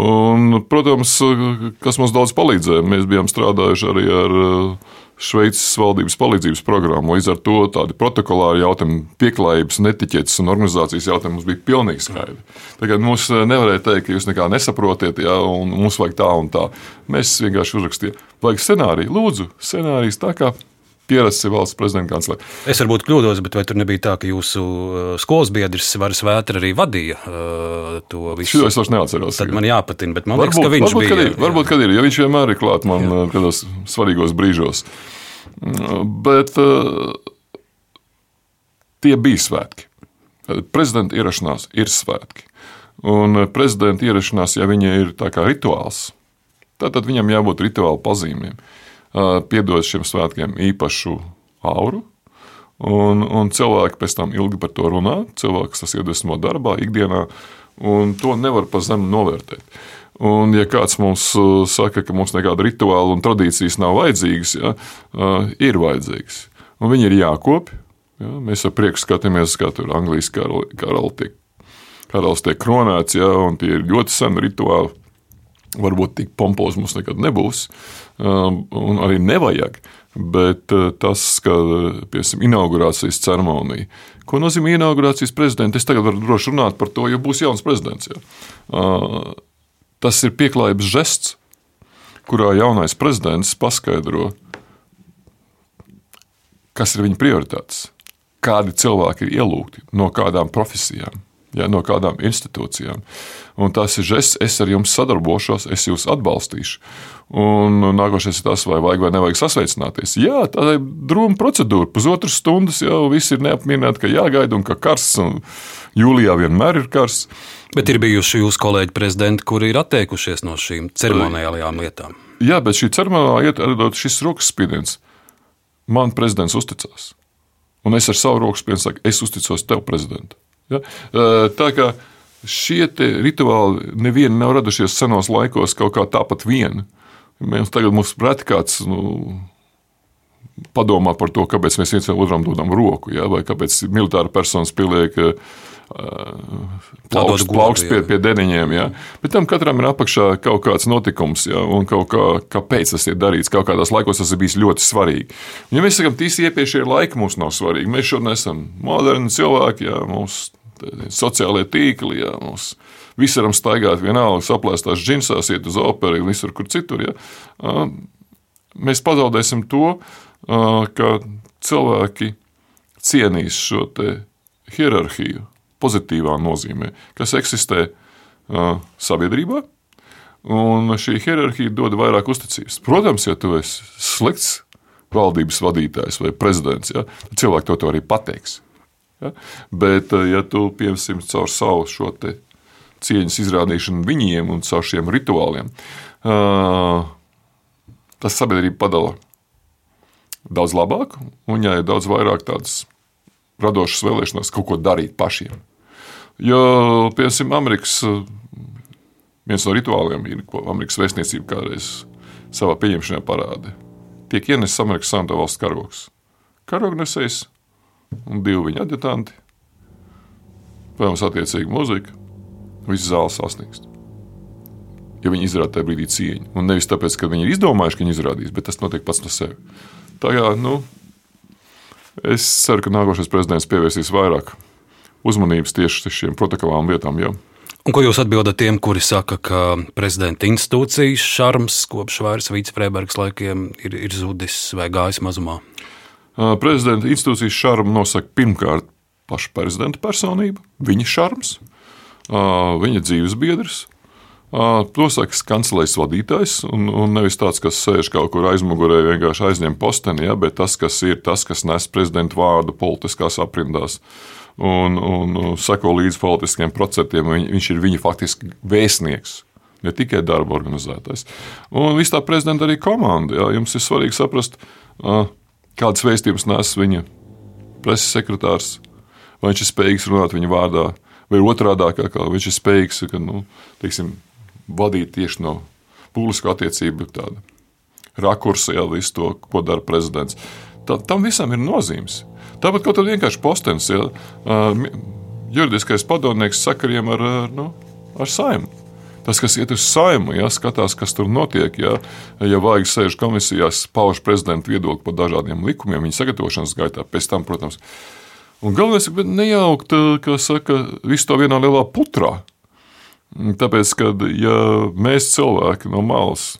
Un, protams, kas mums daudz palīdzēja, mēs bijām strādājuši arī ar uh, Šveices valdības palīdzības programmu. Līdz ar to tādi protokolāri jautājumi, pieklājības, netiķetes un organizācijas jautājumi mums bija pilnīgi skaidri. Tagad mums eh, nevarēja teikt, ka jūs nekā nesaprotiet, ja, un mums vajag tā un tā. Mēs vienkārši uzrakstījām, vajag scenāriju, lūdzu, scenārijs tā kā pierasts valsts prezidenta kanclere. Es varbūt kļūdos, bet vai tur nebija tā, ka jūsu uh, skolas biedrs Varas Vētra arī vadīja uh, to visu? Šo es vairs neatceros. Tad man jāpatina, bet man varbūt, liekas, ka viņš varbūt, bija. Kad ir, varbūt, kad ir, jo viņš vienmēr ir klāt man jā. Uh, kādos svarīgos brīžos. Mm, bet uh, tie bija svētki. Prezidenta ierašanās ir svētki. Un prezidenta ierašanās, ja viņa ir tā kā rituāls, tad viņam jābūt rituāla pazīmēm. Uh, piedod šiem svētkiem īpašu auru. Un, un cilvēki pēc tam ilgi par to runā. Cilvēks tas iedvesmo darbā, ikdienā, un to nevar pa zemu novērtēt. Un, ja kāds mums saka, ka mums nekāda rituāla un tradīcijas nav vajadzīgas, ja, ir vajadzīgas. Un viņi ir jākopja. Ja, mēs ar prieku skatāmies, kā tur Anglijas karalis tiek, karalis tiek kronēts, ja, un tie ir ļoti seni rituāli. Varbūt tik pompozi mums nekad nebūs, um, un arī nevajag. Bet uh, tas, ka piemēram, inaugurācijas ceremonija, ko nozīmē inaugurācijas prezidents, es tagad varu droši runāt par to, jo būs jauns prezidents. Jā. Uh, tas ir pieklājības žests, kurā jaunais prezidents paskaidro, kas ir viņa prioritātes, kādi cilvēki ir ielūgti, no kādām profesijām ja, no kādām institūcijām. Un tas ir žests, es ar jums sadarbošos, es jūs atbalstīšu. Un nākošais ir tas, vai vajag vai nevajag sasveicināties. Jā, tā ir drūma procedūra. Pusotras stundas jau viss ir neapmierināti, ka jāgaida un ka karsts, un jūlijā vienmēr ir karsts. Bet ir bijuši jūsu kolēģi prezidenti, kuri ir atteikušies no šīm ceremoniālajām lietām. Jā, bet šī ceremoniālā lieta, šis rokas spiediens, man prezidents uzticās. Un es ar savu rokas spiedienu saku, es uzticos tev, prezidentam. Ja? Tā kā šie rituāli nevieni nav radušies senos laikos kaut kā tāpat vien. Mēs tagad mums preti kāds. Nu, Padomā par to, kāpēc mēs viens otram dodam roku, ja? vai kāpēc militāra persona uh, plaukst, plaukst pie, pie deniņiem. Ja? Bet tam katram ir apakšā kaut kāds notikums, ja? un kaut kā, kāpēc tas ir darīts. Kaut kādos laikos tas ir bijis ļoti svarīgi. Un, ja mēs sakām, tīsi iepriekšējie laiki mums nav svarīgi, mēs šodien esam moderni cilvēki, ja? mums sociālie tīkli. Jā, mums visi varam staigāt vienalga, saplēstās džinsās, iet uz operu, visur kur citur. Jā. Mēs pazaudēsim to, ka cilvēki cienīs šo hierarhiju pozitīvā nozīmē, kas eksistē sabiedrībā. Un šī hierarhija dod vairāk uzticības. Protams, ja tu esi slikts valdības vadītājs vai prezidents, ja, tad cilvēki to, to arī pateiks. Ja? Bet, eh, ja tu piemēram caur savu šo cieņas izrādīšanu viņiem un caur šiem rituāliem, uh, tas sabiedrību padala daudz labāk, un viņai ir daudz vairāk tādas radošas vēlēšanās kaut ko darīt pašiem. Jo, piemēram, Amerikas viens no rituāliem ir, ko Amerikas vēstniecība kādreiz savā pieņemšanā parādīja. Tiek ienesis Amerikas Savienoto Valstu karogs. Karognesējs un divi viņa adjutanti. Protams, attiecīgi muzika. Viss zāle sasniegst. Ja viņi izrāda tajā brīdī cieņu. Un nevis tāpēc, ka viņi ir izdomājuši, ka viņi izrādīs, bet tas notiek pats no sevis. Tā kā, nu, es ceru, ka nākošais prezidents pievērsīs vairāk uzmanības tieši šiem protokolām lietām. Jau. Un ko jūs atbildat tiem, kuri saka, ka prezidenta institūcijas šarms kopš vairs vicepremjeras laikiem ir, ir zudis vai gājis mazumā? Prezidenta institūcijas šarmu nosaka pirmkārt paša prezidenta personība, viņa šarms, viņa dzīves biedrs. Nosaka kancelejas vadītājs, un, un nevis tāds, kas sēž kaut kur aizmugurē, vienkārši aizņem posteni, ja, bet tas, kas ir tas, kas nes prezidenta vārdu politiskās aprindās un, un seko līdz politiskiem procesiem. Viņ, viņš ir viņa faktiski vēstnieks ne tikai darba organizētājs. Un viss tā prezidenta arī komanda. Jā, jums ir svarīgi saprast, kādas vēstījumus nes viņa preses sekretārs, vai viņš ir spējīgs runāt viņa vārdā, vai otrādi, kā viņš ir spējīgs ka, nu, teiksim, vadīt tieši no publisku attiecību rakursa, jau visu to, ko dara prezidents. Tā, tam visam ir nozīmes. Tāpat kaut kādā vienkārši postenis, ja, juridiskais padomnieks sakariem ar, ar, nu, ar saimnu. Tas, kas iet uz saimu, ja skatās, kas tur notiek, ja, ja vajag sēž komisijās, pauž prezidenta viedokli par dažādiem likumiem, viņa sagatavošanas gaitā, pēc tam, protams. Un galvenais ir nejaukt, kā saka, visu to vienā lielā putrā. Tāpēc, kad ja mēs cilvēki no malas,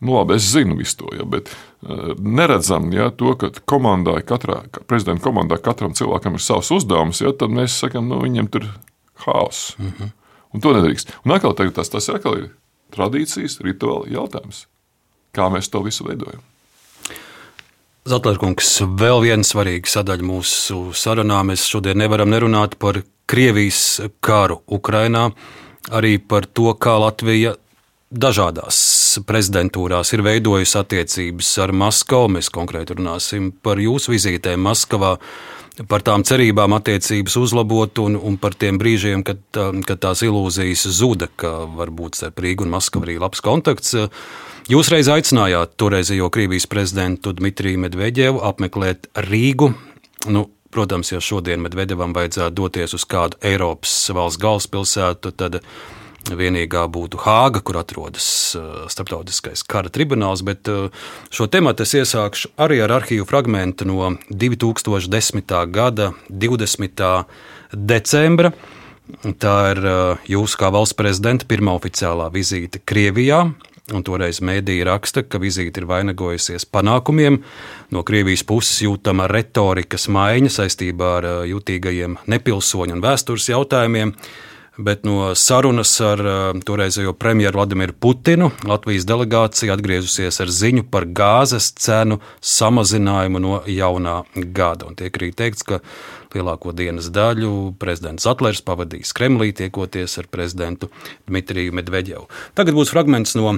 nu labi, es zinu visu to, ja, bet uh, neredzam ja, to, ka komandā, katrā prezidenta komandā katram cilvēkam ir savs uzdevums, ja, tad mēs sakām, nu viņiem tur haoss. Mm -hmm. Un to nedrīkst. Un atkal tas, tas atkal ir tradīcijas, rituāli jautājums. Kā mēs to visu veidojam? Zatlērkungs, vēl viena svarīga sadaļa mūsu sarunā. Mēs šodien nevaram nerunāt par Krievijas karu Ukrainā, arī par to, kā Latvija dažādās prezidentūrās ir veidojusi attiecības ar Maskavu. Mēs konkrēti runāsim par jūsu vizītēm Maskavā par tām cerībām attiecības uzlabot un, un par tiem brīžiem, kad, kad tās ilūzijas zuda, ka varbūt starp Rīgu un Maskavu arī labs kontakts. Jūs reiz aicinājāt toreizējo Krievijas prezidentu Dmitriju Medvedevu apmeklēt Rīgu. Nu, protams, ja šodien Medvedevam vajadzētu doties uz kādu Eiropas valsts galvaspilsētu, tad vienīgā būtu Hāga, kur atrodas uh, starptautiskais kara tribunāls, bet uh, šo tematu es iesākšu arī ar arhīvu fragment no 2010. gada 20. decembra. Tā ir uh, jūsu kā valsts prezidenta pirmā oficiālā vizīte Krievijā. Un toreiz mēdīja raksta, ka vizīte ir vainagojusies panākumiem. No Krievijas puses jūtama retorikas maiņa saistībā ar jutīgajiem nepilsoņu un vēstures jautājumiem bet no sarunas ar uh, toreizējo premjeru Vladimiru Putinu Latvijas delegācija atgriezusies ar ziņu par gāzes cenu samazinājumu no jaunā gada. Un tiek arī teikts, ka lielāko dienas daļu prezidents Atlers pavadīs Kremlī, tiekoties ar prezidentu Dmitriju Medvedevu. Tagad būs fragments no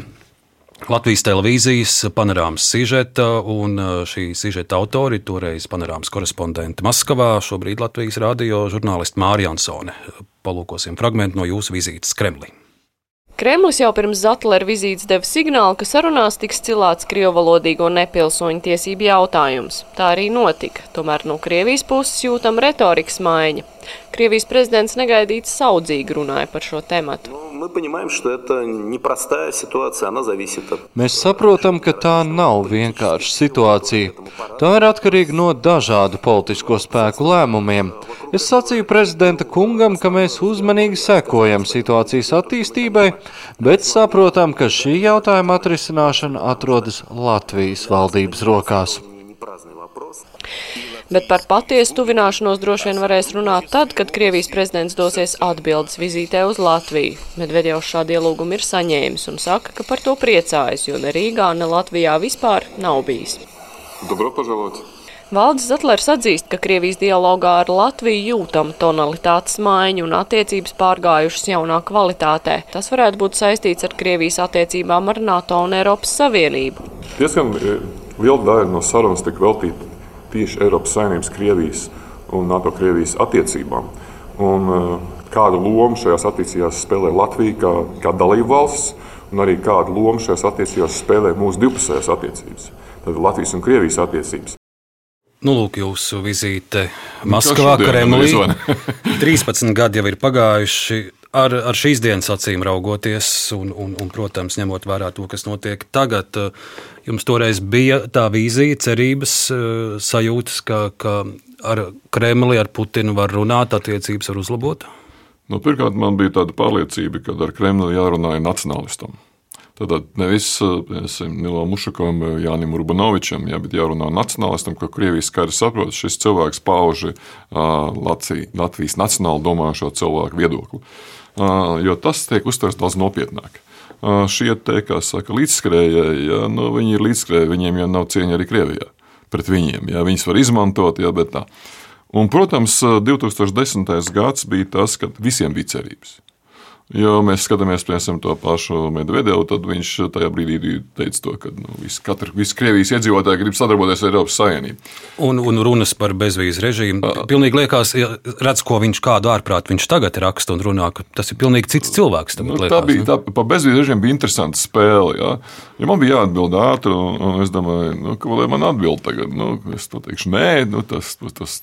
Latvijas televīzijas panorāmas sižeta, un uh, šī sižeta autori toreiz panorāmas korespondente Maskavā, šobrīd Latvijas radio žurnālisti Mārija Ansone. Palūkosim fragment no jūsu vizītes Kremlī. Kremlis jau pirms Zatlera vizītes deva signālu, ka sarunās tiks cilāts krievalodīgo nepilsoņu tiesību jautājums. Tā arī notika, tomēr no Krievijas puses jūtam retorikas maiņa. Krievijas prezidents negaidīti saudzīgi runāja par šo tematu. Mēs saprotam, ka tā nav vienkārša situācija. Tā ir atkarīga no dažādu politisko spēku lēmumiem. Es sacīju prezidenta kungam, ka mēs uzmanīgi sekojam situācijas attīstībai, bet saprotam, ka šī jautājuma atrisināšana atrodas Latvijas valdības rokās. Bet par patiesu tuvināšanos droši vien varēs runāt tad, kad Krievijas prezidents dosies atbildes vizītē uz Latviju. Medvedevs šādu ielūgumu ir saņēmis un saka, ka par to priecājas, jo ne Rīgā, ne Latvijā vispār nav bijis. Dobro pažēlot! Valdis Zetlers atzīst, ka Krievijas dialogā ar Latviju jūtama tonalitātes maiņa un attiecības pārgājušas jaunā kvalitātē. Tas varētu būt saistīts ar Krievijas attiecībām ar NATO un Eiropas Savienību. Diezgan eh, liela daļa no sarunas tika veltīta tieši Eiropas Savienības, Krievijas un NATO-Krievijas attiecībām. Un, uh, kādu lomu šajās attiecībās spēlē Latvija kā, kā dalība valsts, un arī kādu lomu šajās attiecībās spēlē mūsu divpusējās attiecības. Tad Latvijas un Krievijas attiecības. Nu, lūk, jūsu vizīte Maskavā, Kremlī. 13 gadi jau ir pagājuši ar, ar šīs dienas acīm raugoties, un, un, un, protams, ņemot vērā to, kas notiek tagad, eh, jums toreiz bija tā vīzija, cerības, eh, sajūtas, ka, ka ar Kremli, ar Putinu var runāt, attiecības var uzlabot? Nu, pirmkārt, man bija tāda pārliecība, ka ar Kremli jārunā nacionālistam. Tad nevis eh, Nilam Mušakovam, Jānim Urbanovičam, ja, bet jārunā nacionālistam, ka Krievijas skaidri saprot, šis cilvēks pauž Latvijas nacionāli domājošo cilvēku viedokli. Uh, jo tas tiek uztverts daudz nopietnāk. Šie te, kā saka, līdzskrējēji, ja, nu, viņi ir līdzskrēji, viņiem jau nav cieņa arī Krievijā pret viņiem. Ja, viņus var izmantot, ja, bet tā. Un, protams, 2010. gads bija tas, kad visiem bija cerības. Jo mēs skatāmies, piemēram, to pašu Medvedevu, tad viņš tajā brīdī teica, to, ka nu, visi, katra, visi Krievijas iedzīvotāji grib sadarboties ar Eiropas Savienību. Un, un runas par bezvīzu režīmu. Pilnīgi liekas, redz, ko viņš kādu ārprāt viņš tagad raksta un runā, ka tas ir pilnīgi cits cilvēks. Nu, liekas, tā bija, tā, pa bezvīzu režīmu bija interesanta spēle. Ja? Ja man bija jāatbild ātri, un, un es domāju, nu, ka lai man atbild tagad, nu, es to teikšu, nē, nu, tas, tas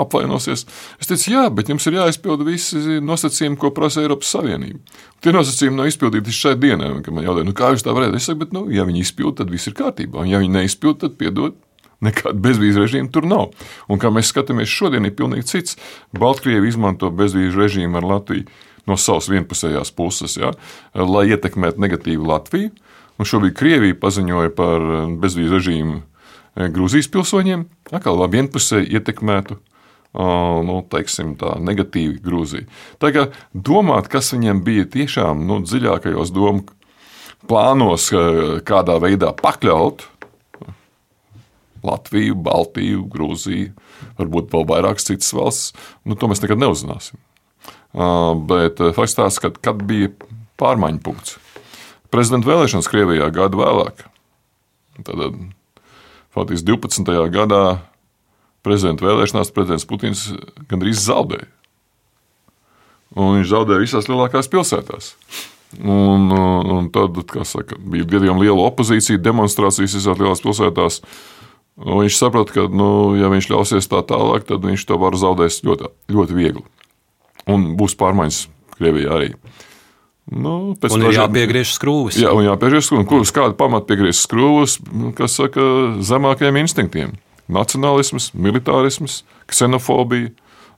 apvainosies. Es teicu, jā, bet jums ir jāizpilda visi nosacījumi, ko prasa Eiropas Savienība. Savienību. Tie nosacījumi nav izpildīti šai dienai. Man jautā, nu, kā jūs tā varētu? Es saku, bet, nu, ja viņi izpild, tad viss ir kārtībā. Un, ja viņi neizpild, tad piedod. Nekāda bezvīzu režīma tur nav. Un kā mēs skatāmies šodien, ir pilnīgi cits. Baltkrievija izmanto bezvīzu režīmu ar Latviju no savas vienpusējās puses, ja, lai ietekmētu negatīvi Latviju. Un šobrīd Krievija paziņoja par bezvīzu režīmu Grūzijas pilsoņiem, atkal vienpusēji ietekmētu nu, teiksim, tā, negatīvi Grūziju. Tagad domāt, kas viņiem bija tiešām nu, dziļākajos domu plānos, kādā veidā pakļaut Latviju, Baltiju, Grūziju, varbūt vēl vairākas citas valsts, nu, to mēs nekad neuzzināsim. Bet fakts tāds, ka kad bija pārmaiņu punkts. Prezidenta vēlēšanas Krievijā gadu vēlāk. Tad, faktiski 12. gadā prezidenta vēlēšanās prezidents Putins gandrīz zaudēja. Un viņš zaudēja visās lielākajās pilsētās. Un, un tad saka, bija gadījumi liela opozīcija, demonstrācijas visās lielās pilsētās. Un viņš saprata, ka, nu, ja viņš ļausies tā tālāk, tad viņš to var zaudēt ļoti, ļoti viegli. Un būs pārmaiņas Krievijā arī. Nu, un ir jāpiegriež skrūves. Jā, un jāpiegriež skrūves. Kurus kādu pamatu piegriež skrūves, nu, kas saka, zemākajiem instinktiem? Nacionālisms, militārisms, ksenofobija.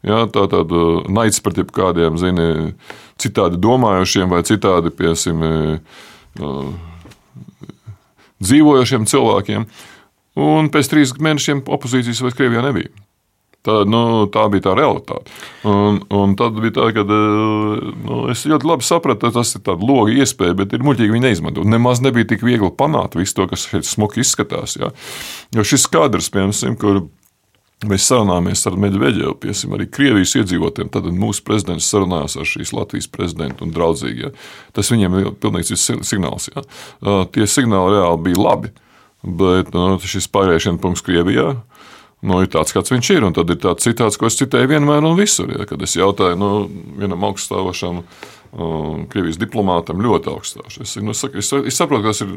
Jā, tā tad uh, naids pret jebkādiem zini, citādi domājošiem vai citādi piesim, uh, dzīvojošiem cilvēkiem. Un pēc trīs mēnešiem opozīcijas vairs Krievijā nebija. Tā, nu, tā bija tā realitāte. Un, un tad bija tā, ka eh, nu, es ļoti labi sapratu, ka tas ir tāds logs iespēja, bet ir muļķīgi viņi neizmantot. Nemaz nebija tik viegli panākt visu to, kas šeit smuki izskatās. Ja? Jo šis kadrs, piemēram, kur Mēs sarunājāmies ar Medvedevu, piemēram, arī Krievijas iedzīvotājiem. Tad mūsu prezidents sarunājās ar šīs Latvijas prezidentu un draudzīgi. Ja. Tas viņiem ir pilnīgi cits signāls. Ja. Tie signāli reāli bija labi, bet nu, šis pārējais punkts Krievijā nu, ir tāds, kāds viņš ir. Un tad ir tāds citāts, ko es citēju vienmēr un visur. Ja, kad es jautāju nu, vienam augststāvošam um, Krievijas diplomātam, ļoti augststāvošam. Es, nu, saku, es, es saprotu, ka tas ir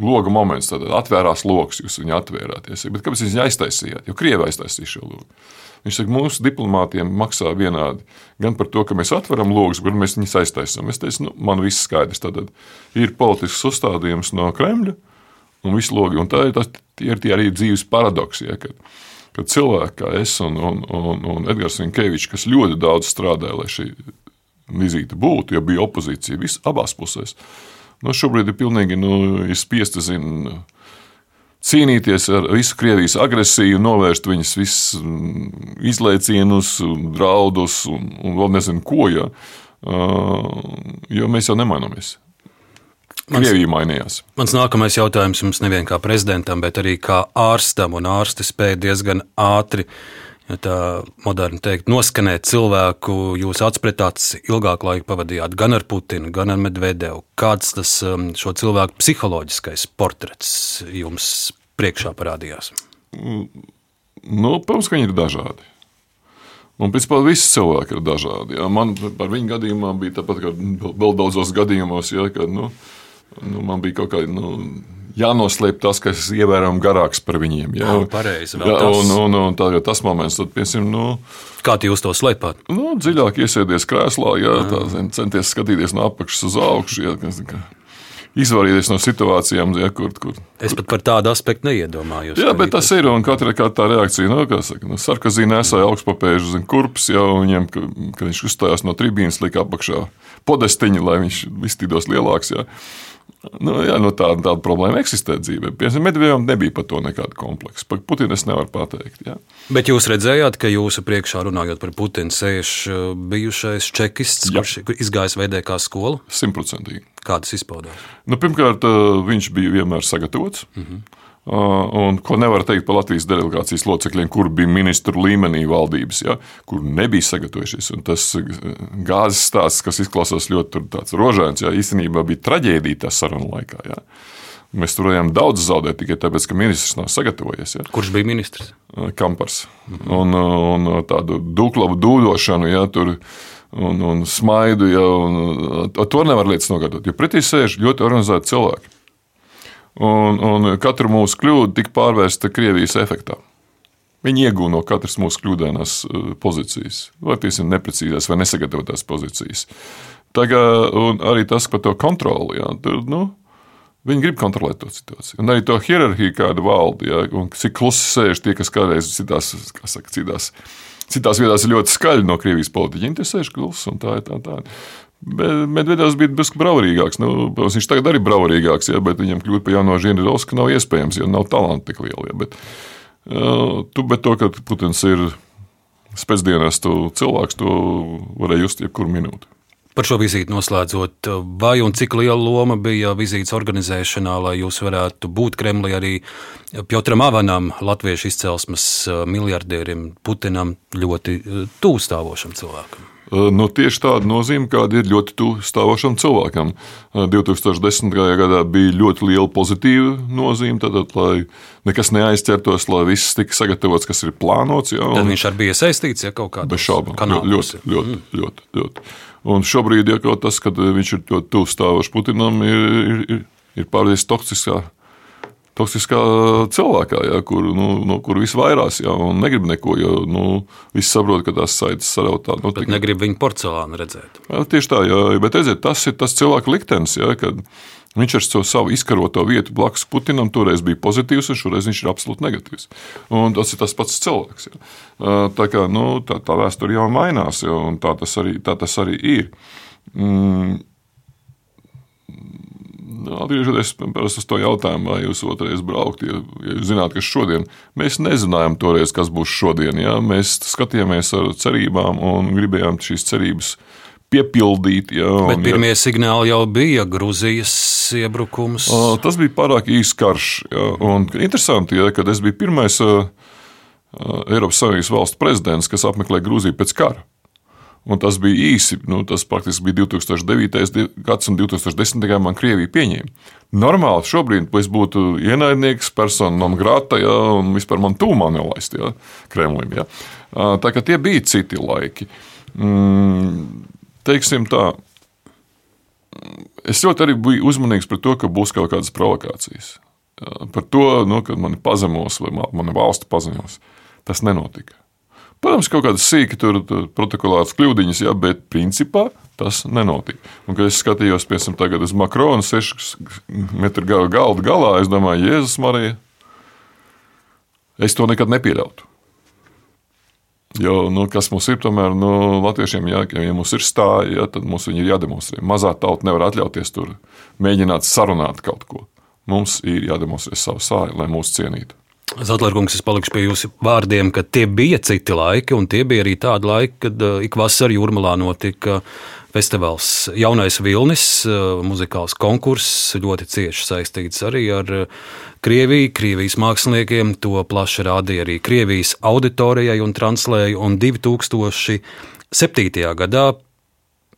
loga moments. Tad atvērās lokus, jūs viņu atvērāties. Bet kāpēc viņu aiztaisījāt? Jo Krievija aiztaisīja šo logu. Viņš saka, mūsu diplomātiem maksā vienādi. Gan par to, ka mēs atveram logus, gan mēs viņus aiztaisām. Es teicu, nu, man viss skaidrs. Tad ir politisks uzstādījums no Kremļa un visu logi. Un tā ir, tas, tie ir tie arī dzīves paradoksi. Ja, kad, ka cilvēki kā es un, un, un, un Edgars Falks, kas ļoti daudz strādāja, lai šī vizīte būtu, jo bija opozīcija vis, abās pusēs, nu, šobrīd ir pilnīgi nu, spiesti zin, cīnīties ar visu Krievijas agresiju, novērst viņas visus mm, izlaicienus, draudus un, un vēl nezinu ko. Ja. Jo mēs jau nemaināmies. Krievija mainījās. Mans nākamais jautājums jums nevien kā prezidentam, bet arī kā ārstam, un ārsti spēja diezgan ātri. Ja tā moderni teikt, noskanēt cilvēku, jūs atspretāts ilgāku laiku pavadījāt gan ar Putinu, gan ar Medvedevu. Kāds tas um, šo cilvēku psiholoģiskais portrets jums priekšā parādījās? Mm, nu, protams, ka viņi ir dažādi. Un principā visi cilvēki ir dažādi. Ja. Man par viņu gadījumā bija tāpat kā vēl daudzos gadījumos, ja, kad, nu, nu, man bija kaut kāda. Nu, jānoslēp tas, kas ir ievērojami garāks par viņiem. Jā, jā pareizi. Jā, un, un, un tā, tas moments, tad, piemēram, nu, kā jūs to slēpāt? Nu, dziļāk iesēties krēslā, jā, tā, centies skatīties no apakšas uz augšu. Jā, izvairīties no situācijām, ja, kur, kur. Es pat par tādu aspektu neiedomājos. Jā, bet tas ir un katra kā tā reakcija. No, nu, saka, nu, Sarkozī nesāja augstpapēžu zin, kurpes, jau viņam, kad viņš uzstājās no tribīnas, lika apakšā podestiņu, lai viņš iztīdos lielāks. Jā. Nu, jā, nu tāda, tāda problēma eksistē dzīvē. Piemēram, Medvedevam nebija par to nekāda kompleksa. Par Putinu es nevaru pateikt. Jā. Bet jūs redzējāt, ka jūsu priekšā runājot par Putinu sēž uh, bijušais čekists, jā. kurš izgājis VDK skolu? Simtprocentīgi. Kā tas izpaudās? Nu, pirmkārt, uh, viņš bija vienmēr sagatavots. Mm -hmm. Un ko nevar teikt par Latvijas delegācijas locekļiem, kur bija ministru līmenī valdības, ja, kur nebija sagatavojušies. Un tas gāzes stāsts, kas izklausās ļoti rožains, ja, īstenībā bija traģēdija tā sarunu laikā. Ja. Mēs tur varējām daudz zaudēt tikai tāpēc, ka ministrs nav sagatavojies. Ja. Kurš bija ministrs? Kampars. Mhm. Un, un tādu duklavu dūdošanu, ja, tur, un, un smaidu, ja, un, to nevar lietas nogatavot. Jo pretī sēž ļoti organizēti cilvēki. Un, un katru mūsu kļūdu tika pārvērsta Krievijas efektā. Viņi iegūta no katras mūsu kļūdainās uh, pozīcijas, vai ir neprecīzās vai nesagatavotās pozīcijas. Tagad, arī tas par to kontroli. Jā, tur, nu, Viņi grib kontrolēt to situāciju. Un arī to hierarhiju, kāda valda, ja, un cik klusi sēž tie, kas kādreiz citās, saka, citās, citās vietās ir ļoti skaļi no Krievijas politiķiem. Tie sēž klusi un tā ir tā. tā. Medvedevs bija drusku braurīgāks. Nu, viņš tagad arī ir braurīgāks, ja, bet viņam kļūt par jauno Žiedrovsku nav iespējams, jo nav talanta tik liela. Ja, bet, uh, tu, bet to, ka Putins ir spēcdienestu cilvēks, to varēja just jebkuru minūti. Par šo vizīti noslēdzot, vai un cik liela loma bija vizītes organizēšanā, lai jūs varētu būt Kremlī arī Piotram Avanam, latviešu izcelsmes miljardierim, Putinam, ļoti tūstāvošam cilvēkam? Nu, tieši tāda nozīme, kāda ir ļoti tuvu stāvošam cilvēkam. 2010. gadā bija ļoti liela pozitīva nozīme, tātad, lai nekas neaizķertos, lai viss tika sagatavots, kas ir plānots. Jā. Tad viņš arī bija iesaistīts ja, kaut veidā. Bez šaubām, ļoti, ļoti, mm. ļoti, ļoti. Un šobrīd, ja tas, ka viņš ir ļoti tuvu stāvošs Putinam, ir, ir, ir, ir pārējais toksiskā toksiskā cilvēkā, ja, kur, nu, no kur viss vairās, ja, un negrib neko, jo nu, viss saprot, ka tās saites sarautā. Nu, bet negrib viņu porcelānu redzēt. Ja, tieši tā, ja, bet redziet, tas ir tas cilvēka liktenis, ja, kad viņš ar savu izkaroto vietu blakus Putinam toreiz bija pozitīvs, un šoreiz viņš ir absolūti negatīvs. Un tas ir tas pats cilvēks. Ja. Tā kā nu, tā, tā vēsture jau mainās, ja, un tā tas arī, tā tas arī ir. Mm, Atgriežoties uz to jautājumu, vai jūs otrais braukt, ja, ja jūs zināt, kas šodien, mēs nezinājām toreiz, kas būs šodien. Ja? Mēs skatījāmies ar cerībām un gribējām šīs cerības piepildīt. Un, Bet pirmie ja, signāli jau bija Grūzijas iebrukums. Tas bija pārāk īsts karš. Ja, un interesanti, ja, kad es biju pirmais uh, Eiropas Savienības valsts prezidents, kas apmeklēja Grūziju pēc kara. Un tas bija īsi. Nu, tas praktiski bija 2009. gads un 2010. gadā man Krievija pieņēma. Normāli šobrīd es būtu ienaidnieks, persona non grata, ja, un vispār man tūmā nelaist ja, Kremlim. Ja. Tā kā tie bija citi laiki. Mm, teiksim tā. Es ļoti arī biju uzmanīgs par to, ka būs kaut kādas provokācijas. Par to, nu, kad mani pazemos vai mana valsts pazemos. Tas nenotika. Protams, kaut kādas sīki tur, protokolāras kļūdiņas, jā, bet principā tas nenotika. Un, kad es skatījos, piemēram, uz Makrona 6 metru galda galā, es domāju, Jēzus Marija, es to nekad nepieļautu. Jo, nu, kas mums ir, tomēr, nu, latviešiem, jā, ja mums ir stāja, jā, tad mums viņi ir jādemonstrē. Mazā tauta nevar atļauties tur mēģināt sarunāt kaut ko. Mums ir jādemonstrē savu sāju, lai mūs cienītu. Zatlerkungs, es palikšu pie jūsu vārdiem, ka tie bija citi laiki, un tie bija arī tādi laiki, kad uh, ik vasarā jūrmalā notika festivāls Jaunais Vilnis, uh, muzikāls konkurss, ļoti cieši saistīts arī ar uh, Krieviju, Krievijas māksliniekiem. To plaši rādīja arī Krievijas auditorijai un translēja, un 2007. gadā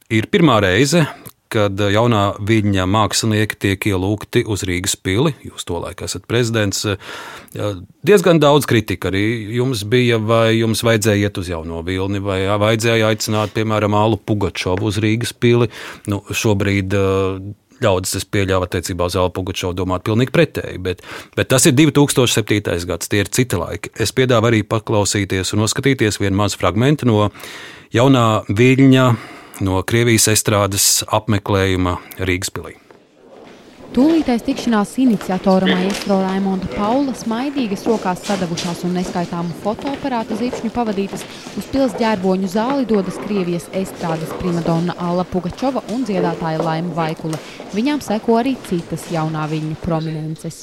ir pirmā reize, kad jaunā viņa mākslinieki tiek ielūgti uz Rīgas pili. Jūs to laiku esat prezidents. Diezgan daudz kritika arī jums bija, vai jums vajadzēja iet uz jauno vilni, vai vajadzēja aicināt, piemēram, Alu Pugačovu uz Rīgas pili. Nu, šobrīd ļaudis, es pieļāvu attiecībā uz Alpu Gučovu domāt pilnīgi pretēji, bet, bet tas ir 2007. gads, tie ir citi laiki. Es piedāvu arī paklausīties un noskatīties vienu mazu fragmentu no jaunā viļņa no Krievijas estrādes apmeklējuma Rīgas pilī. Tūlītais tikšanās iniciatora maestro Raimonda Paula smaidīgas rokās sadavušās un neskaitāmu fotoaparātu zīpšņu pavadītas uz pils ģērboņu zāli dodas Krievijas estrādes primadonna Alla Pugačova un dziedātāja Laima Vaikule. Viņām seko arī citas jaunā viņa prominences.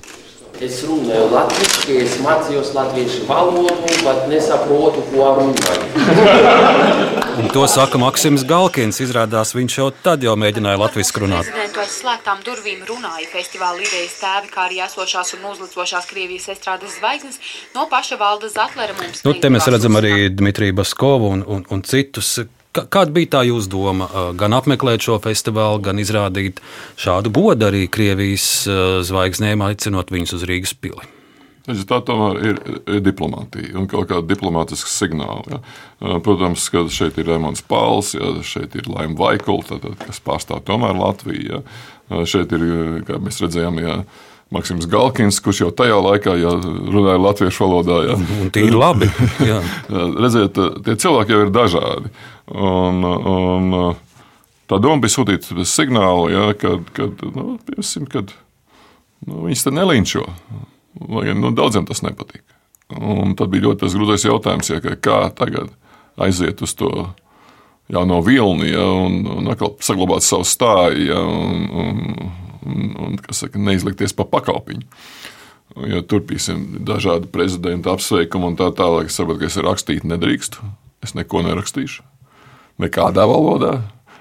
Es runāju latviešu, es mācījos latviešu valodu, bet nesaprotu, ko runāju. to saka Maksims Galkins. Izrādās, viņš jau tad jau mēģināja latviešu runāt. Prezidentu aiz slēgtām durvīm runāja festivāla idejas tēvi, kā arī esošās un uzlicošās Krievijas estrādes zvaigznes no paša valda Zatlera mums. Nu, te mēs redzam arī Dmitriju Baskovu un, un, un citus. Kāda bija tā jūsu doma? Gan apmeklēt šo festivālu, gan izrādīt šādu godu arī Krievijas zvaigznēm, aicinot viņus uz Rīgas pili. Tā tomēr ir, diplomātija un kaut kāda diplomātiska signāla. Ja. Protams, ka šeit ir Rēmons Pāls, ja, šeit ir Laima Vaikula, kas pārstāv tomēr Latviju. Ja. Šeit ir, kā mēs redzējām, ja, Maksims Galkins, kurš jau tajā laikā ja, runāja latviešu valodā. Ja. Un tie ir labi. Redziet, tie cilvēki jau ir dažādi. Un, un, tā doma bija sūtīt signālu, ja, kad, kad, nu, piesim, kad nu, viņas te nelinčo. Lai gan nu, daudziem tas nepatīk. Un tad bija ļoti grūtais jautājums, ja, kā tagad aiziet uz to jauno vilni ja, un, un saglabāt savu stāju ja, un, un, un, un saka, neizlikties pa pakalpiņu. Ja turpīsim dažādu prezidentu apsveikumu un tā tālāk, es saprotu, ka es rakstīt nedrīkstu. Es neko nerakstīšu. Nekādā valodā.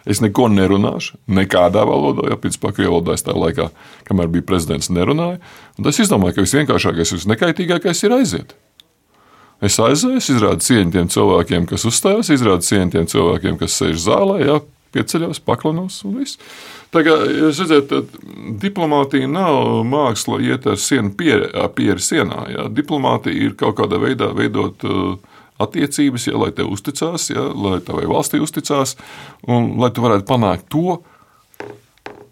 Es neko nerunāšu, nekādā valodā, ja principā krievu valodā es tajā laikā, kamēr bija prezidents, nerunāju. Un tas izdomāju, ka visvienkāršākais, viskaitīgākais ir aiziet. Es aizēju, es izrādu cieņu tiem cilvēkiem, kas uzstājās, izrādu cieņu tiem cilvēkiem, kas sēž zālē, jā, pieceļos, paklanos un viss. Tā kā jūs redzat, diplomātija nav māksla iet ar sienu pieri, pieri sienā. Jā. Diplomātija ir kaut kādā veidā veidot uh, attiecības, ja, lai tev uzticās, ja, lai tavai valstī uzticās, un lai tu varētu panākt to,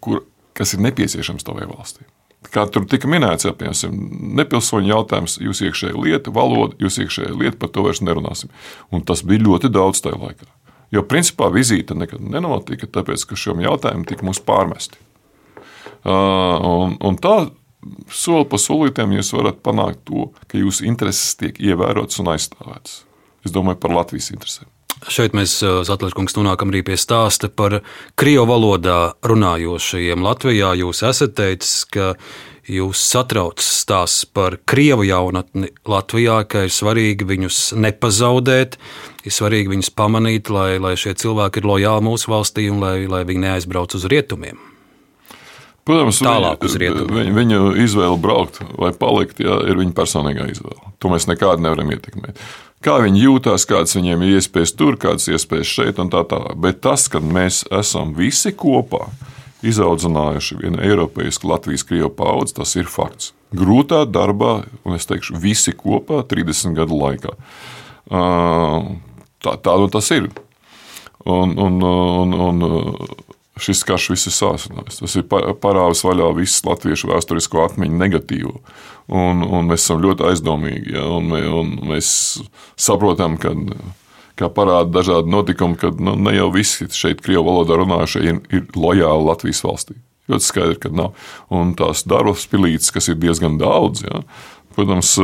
kur, kas ir nepieciešams tavai valstī. Kā tur tika minēts, ja, piemēram, nepilsoņu jautājums, jūs iekšējā lieta, valoda, jūs iekšējā lieta, par to vairs nerunāsim. Un tas bija ļoti daudz tajā laikā. Jo principā vizīte nekad nenotika, tāpēc ka šiem jautājumiem tika mums pārmesti. Uh, un, un tā soli pa solītēm jūs varat panākt to, ka jūsu intereses tiek ievērotas un aizstāvētas. Es domāju par Latvijas interesēm. Šeit mēs, Zatlērkungs, nonākam arī pie stāsta par krievu valodā runājošajiem Latvijā. Jūs esat teicis, ka jūs satrauc stāsts par krievu jaunatni Latvijā, ka ir svarīgi viņus nepazaudēt, ir svarīgi viņus pamanīt, lai, lai šie cilvēki ir lojāli mūsu valstī un lai, lai viņi neaizbrauc uz rietumiem. Protams, tālāk uz rietumiem. Viņu, viņu izvēle braukt vai palikt, jā, ir viņa personīgā izvēle. To mēs nekādi nevaram ietekmēt kā viņi jūtas, kādas viņiem ir iespējas tur, kādas iespējas šeit un tā tālāk. Bet tas, ka mēs esam visi kopā izaudzinājuši vienu eiropeisku Latvijas krievu paudzi, tas ir fakts. Grūtā darbā, un es teikšu, visi kopā 30 gadu laikā. Tā, tā nu tas ir. Un, un, un, un šis karš viss ir sācinājis. Tas ir parāvis vaļā visu latviešu vēsturisko atmiņu negatīvu. Un, un mēs esam ļoti aizdomīgi. Ja, un, un mēs saprotam, ka, kā parāda dažādi notikumi, ka nu, ne jau visi šeit, Krievijas valodā runājušie, ir, ir lojāli Latvijas valstī. Ļoti skaidrs, ka nav. Un tās darbas pilītes, kas ir diezgan daudz, ja, protams,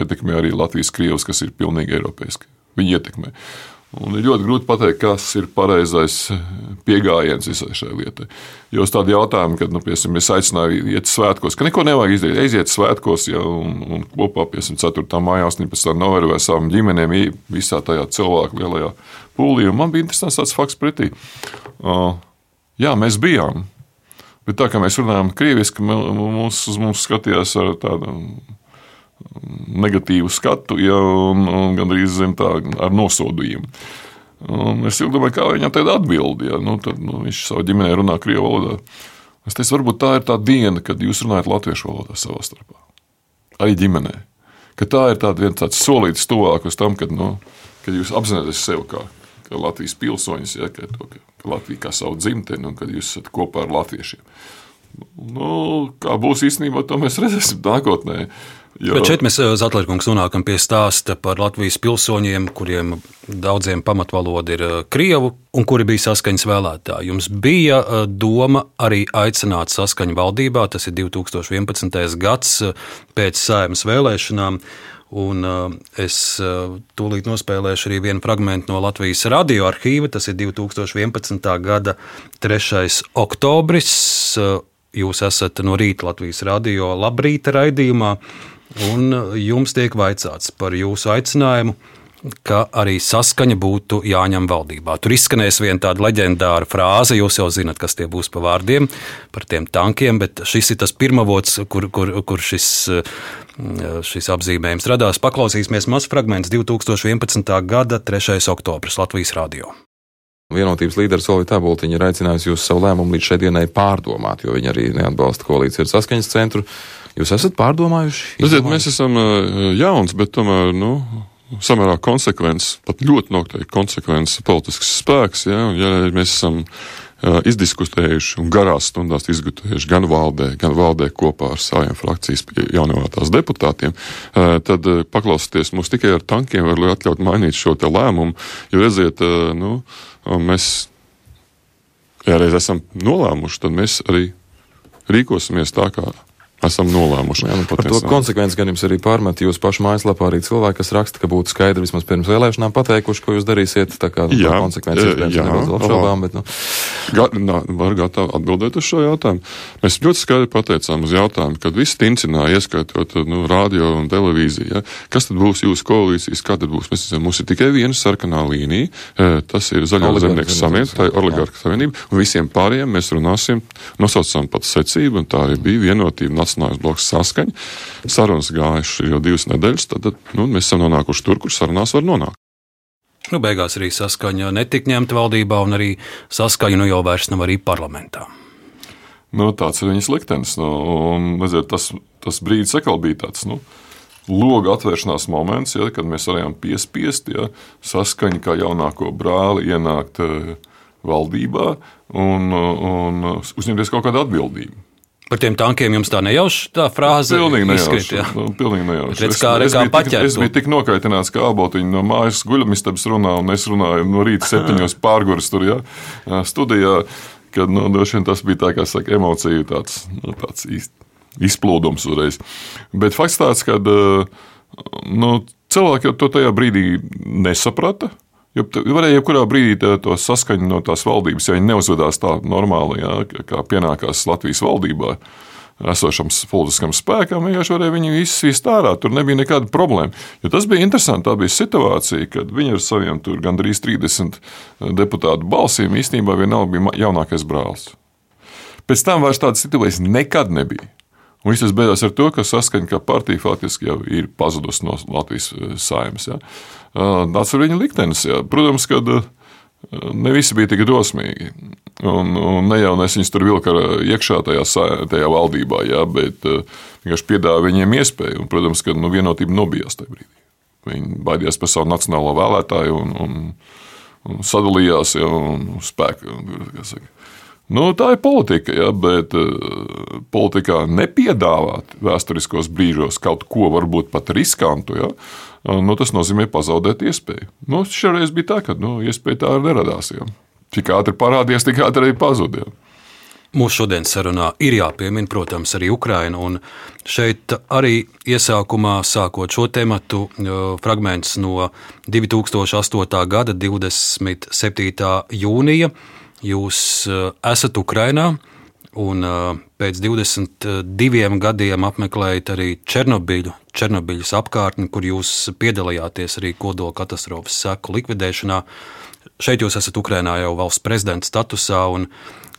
ietekmē arī Latvijas krievus, kas ir pilnīgi eiropeiski. Viņi ietekmē. Un ir ļoti grūti pateikt, kas ir pareizais pieejams visai šai lietai. Jo uz tādu jautājumu, kad, nu, piemēram, es aicināju iet svētkos, ka neko nevajag izdarīt, aiziet svētkos, ja, un, un kopā, piemēram, 4. maijā, 18. novembrī ar savām ģimenēm, visā tajā cilvēku lielajā pūlī. Man bija interesants tāds fakts pretī. Uh, jā, mēs bijām. Bet tā kā mēs runājam krieviski, mums, mums skatījās ar tādu negatīvu skatu, ja, gandrīz zem tā ar nosodījumu. Un es domāju, kā viņam tāda atbildi. Ja, nu, tad, nu, viņš savā ģimenē runā krievu valodā. Es teicu, varbūt tā ir tā diena, kad jūs runājat latviešu valodā savā starpā. Arī ģimenē. Ka tā ir tāda viena tāds solīts tuvāk uz tam, kad, nu, kad jūs apzināties sevi kā, kā Latvijas pilsoņus, ja, ka, to, ka, ka Latvija kā savu dzimteni un kad jūs esat kopā ar latviešiem. Nu, kā būs īstenībā, to mēs redzēsim nākotnē. Jo. Bet šeit mēs, eh, Zatlērkungs, nonākam pie stāsta par Latvijas pilsoņiem, kuriem daudziem pamatvaloda ir eh, krievu un kuri bija saskaņas vēlētāji. Jums bija eh, doma arī aicināt saskaņu valdībā, tas ir 2011. gads pēc saimas vēlēšanām. Un uh, es uh, tūlīt nospēlēšu arī vienu fragment no Latvijas radioarkīva. Tas ir 2011. gada 3. oktobris. Uh, jūs esat no rīta Latvijas radio labrīta raidījumā. Uh, un jums tiek vaicāts par jūsu aicinājumu. Ka arī saskaņa būtu jāņem valdībā. Tur izskanēs viena tāda leģendāra frāze, jūs jau zinat, kas tie būs pa vārdiem, par tiem tankiem, bet šis ir tas pirmavots, kur, kur, kur šis, šis apzīmējums radās. Paklausīsimies mazs fragments 2011. gada 3. oktobris Latvijas radio. Vienotības līderis Olīte Abultiņa ir aicinājusi jūs savu lēmumu līdz šai dienai pārdomāt, jo viņa arī neatbalsta koalīcijas saskaņas centru. Jūs esat pārdomājuši? Redziet, mēs esam jauns, bet tomēr, nu, samērā konsekvents, pat ļoti noteikti konsekvents politisks spēks. Ja, ja mēs esam izdiskutējuši un garās stundās izgudējuši gan valdē, gan valdē kopā ar saviem frakcijas jaunievēlētās deputātiem, tad paklausieties, mums tikai ar tankiem var atļaut mainīt šo lēmumu, jo redziet, nu, mēs ja reiz esam nolēmuši, tad mēs arī rīkosimies tā, kā esam nolēmuši. Jā, nu, Par to konsekvenci gan jums arī pārmet jūsu pašu mājaslapā arī cilvēki, kas raksta, ka būtu skaidri vismaz pirms vēlēšanām pateikuši, ko jūs darīsiet. Tā kā nu, jā, konsekvenci ir nedaudz apšaubām, bet. Nu. Ga, nā, var gatavi atbildēt uz šo jautājumu. Mēs ļoti skaidri pateicām uz jautājumu, kad viss tincināja, ieskaitot nu, radio un televīziju, ja, kas tad būs jūsu koalīcijas, kā tad būs. Mēs zinām, mums ir tikai viena sarkanā līnija, tas ir Zaļo zemnieku savienība, tā ir oligarka savienība, un visiem pārējiem mēs runāsim, nosaucam pat secību, un tā arī bija vienotība Nacionālais bloks saskaņa. Sarunas gājušas jau divas nedēļas, tad nu, mēs esam nonākuši tur, kur sarunās var nonākt. Nu, beigās arī saskaņa netika ņemta valdībā, un arī saskaņa nu jau vairs nav arī parlamentā. Nu, tāds ir viņas liktenis. Nu, un, redziet, tas, tas brīdis atkal bija tāds. Nu, Loga atvēršanās moments, ja, kad mēs varējām piespiest ja, saskaņu kā jaunāko brāli ienākt uh, valdībā un, un uzņemties kaut kādu atbildību. Par tiem tankiem jums tā nejauši tā frāze pilnīgi nejauši, izskrit, jā. nu, pilnīgi nejauši. Redz, kā, es, kā es, biju tik, paķert es to. biju tik nokaitināts, ka abotiņi no mājas guļamistabas runā, un es runāju no rīta septiņos pārguras tur, jā, studijā, kad, nu, droši vien tas bija tā, kā saka, emocija tāds, nu, tāds īsti izplūdums uzreiz. Bet fakts tāds, ka, nu, cilvēki to tajā brīdī nesaprata, varēja jebkurā brīdī to saskaņu no tās valdības, ja viņi neuzvedās tā normāli, jā, kā pienākās Latvijas valdībā. Esošam politiskam spēkam vienkārši varēja viņu izsvīst ārā. Tur nebija nekāda problēma. Jo tas bija interesanti. Tā bija situācija, kad viņi ar saviem gandrīz 30 deputātu balsīm īstenībā vienalga bija jaunākais brālis. Pēc tam vairs tādas situācijas nekad nebija. Un viss beidzās ar to, ka saskaņa kā partija faktiski jau ir pazudusi no Latvijas saimnes. Ja. Tas ir viņa liktenis. Ja. Protams, ka ne visi bija tik drosmīgi. Un, un ne jau es viņus tur vilku iekšā tajā, tajā valdībā, ja, bet vienkārši piedāvāja viņiem iespēju. Un, protams, ka nu, vienotība nobijās tajā brīdī. Viņi baidījās par savu nacionālo vēlētāju un, un, un sadalījās ja, un spēku. Nu, tā ir politika, ja, bet uh, politikā nepiedāvāt vēsturiskos brīžos kaut ko varbūt pat riskantu. Ja, uh, nu, tas nozīmē pazaudēt iespēju. Nu, šoreiz bija tā, ka nu, iespēja tā arī neradās. Ja. Cik ātri parādījās, tik ātri arī pazuda. Ja. Mūsu šodienas sarunā ir jāpiemina, protams, arī Ukraina. Un šeit arī iesākumā, sākot šo tematu, fragments no 2008. gada 27. jūnija. Jūs esat Ukrainā un pēc 22 gadiem apmeklējat arī Černobiļu, Černobiļas apkārtni, kur jūs piedalījāties arī kodola katastrofas seku likvidēšanā. Šeit jūs esat Ukrainā jau valsts prezidenta statusā, un,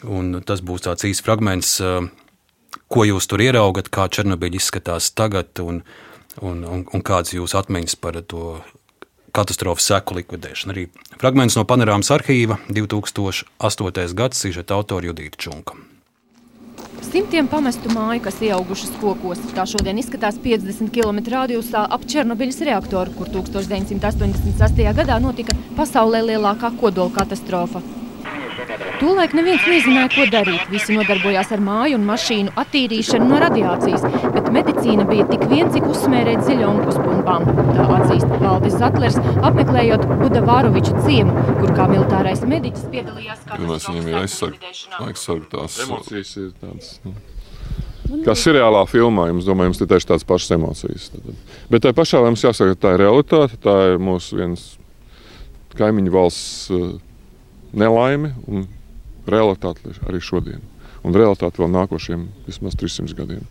un tas būs tāds īsts fragments, ko jūs tur ieraugat, kā Černobiļa izskatās tagad, un, un, un, un kādas jūsu atmiņas par to katastrofas seku likvidēšanu. Arī fragments no panorāmas arhīva 2008. gads sižeta autora Judīta Čunka. Simtiem pamestu māju, kas ieaugušas kokos. Tā šodien izskatās 50 km radiusā ap Černobiļas reaktoru, kur 1986. gadā notika pasaulē lielākā kodola katastrofa. Tūlaik neviens nezināja, ko darīt. Visi nodarbojās ar māju un mašīnu attīrīšanu no radiācijas, bet medicīna bija tik vien, cik uzsmērēt ziļonkus pumpām. Tā atzīst Valdis Zatlers, apmeklējot Budavāroviču ciemu, kur kā militārais mediķis piedalījās katastrofas viņam ir aizsargt tās emocijas. Ir tādas, nu. Kā seriālā filmā, jums, domāju, jums ir tieši tādas pašas emocijas. Bet tā pašā mums jāsaka, ka tā ir realitāte. Tā ir mūsu viens kaimiņu valsts nelaime un realitāte arī šodien. Un realitāte vēl nākošiem vismaz 300 gadiem.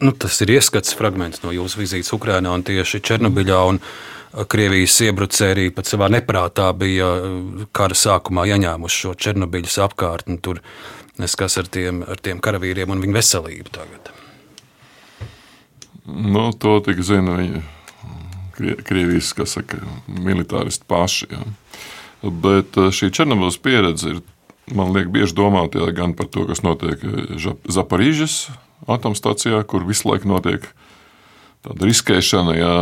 Nu, tas ir ieskats fragments no jūsu vizītes Ukrajinā un tieši Černobiļā. Un Krievijas iebrucēji arī pat savā neprātā bija kara sākumā ieņēmuši šo Černobiļas apkārtni. Tur neskas ar tiem, ar tiem karavīriem un viņu veselību tagad. Nu, to tik zina viņa Krievijas saka, militāristi paši. Ja. Bet šī Černobiļas pieredze ir, man liekas, bieži domāt ja, gan par to, kas notiek Zaparīžas atomstācijā, kur visu laiku notiek tāda riskēšana ja,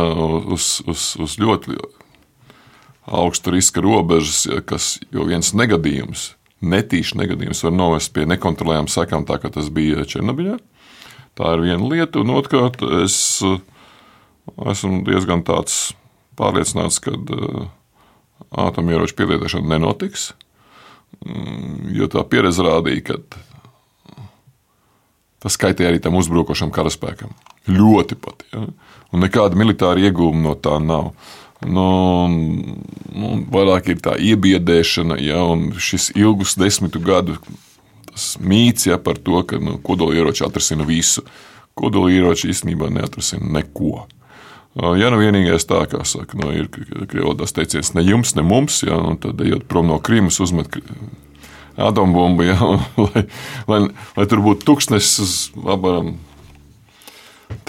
uz, uz, uz ļoti augsta riska robežas, ja, kas jau viens negadījums, netīšs negadījums, var novest pie nekontrolējām sekām, tā kā tas bija Černobiļā. Tā ir viena lieta, un otrkārt, es esmu diezgan pārliecināts, ka atomieroču pielietošana nenotiks. Mm, jo tā pieredze rādīja, ka tas skaitīja arī tam uzbrukošam karaspēkam. Ļoti pat. Ja? Un nekāda militāra iegūma no tā nav. Nu, nu, vairāk ir tā iebiedēšana, ja, un šis ilgus desmitu gadu mīts ja, par to, ka nu, kodolieroči atrisina visu. Kodolieroči īstenībā neatrisina neko. Ja nu vienīgais tā, kā saka, nu, ir krievalodās teiciens, ne jums, ne mums, ja, tad ejot prom no Krīmas, uzmet atombumbu, ja, lai, lai, lai tur būtu tūkstnesis uz apmēram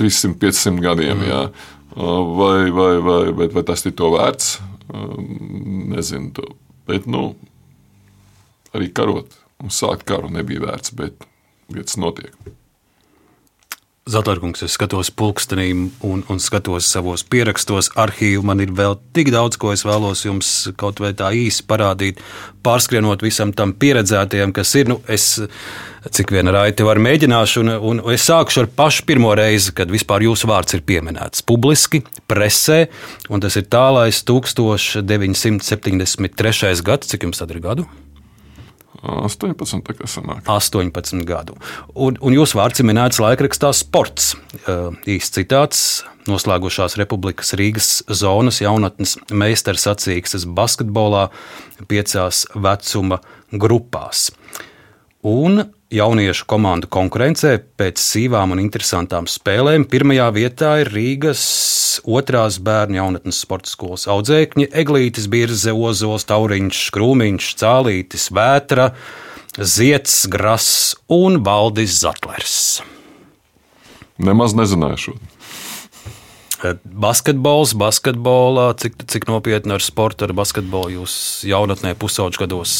300-500 gadiem. Ja. Vai, vai, vai, vai, vai tas ir to vērts? Nezinu. To. Bet nu, arī karot un sākt karu nebija vērts, bet lietas notiek. Zeltārkungs, es skatos pulkstenī un, un skatos savos pierakstos, arhīvu. Man ir vēl tik daudz, ko es vēlos jums kaut vai tā īsi parādīt, pārskrienot visam tam pieredzētajam, kas ir. Nu, es, cik vien raiti var mēģināšu, un, un es sākšu ar pašu pirmo reizi, kad vispār jūsu vārds ir pieminēts publiski, presē, un tas ir tālais 1973. gads, cik jums tad ir gadu? 18, tā kā sanāk. 18 gadu. Un, un jūsu vārds ir minēts laikrakstā Sports. Īsts citāts - noslēgušās Republikas Rīgas zonas jaunatnes meistars sacīkstes basketbolā piecās vecuma grupās. Un jauniešu komandu konkurencē pēc sīvām un interesantām spēlēm. Pirmajā vietā ir Rīgas otrās bērnu jaunatnes sporta skolas audzēkņi - Eglītis, Birze, Ozols, Tauriņš, Krūmiņš, Cālītis, Vētra, Ziets, Grass un Valdis Zatlers. Nemaz nezināju šo. Basketbols, basketbolā, cik, cik nopietni ar sportu, ar basketbolu jūs jaunatnē, pusauģu gados?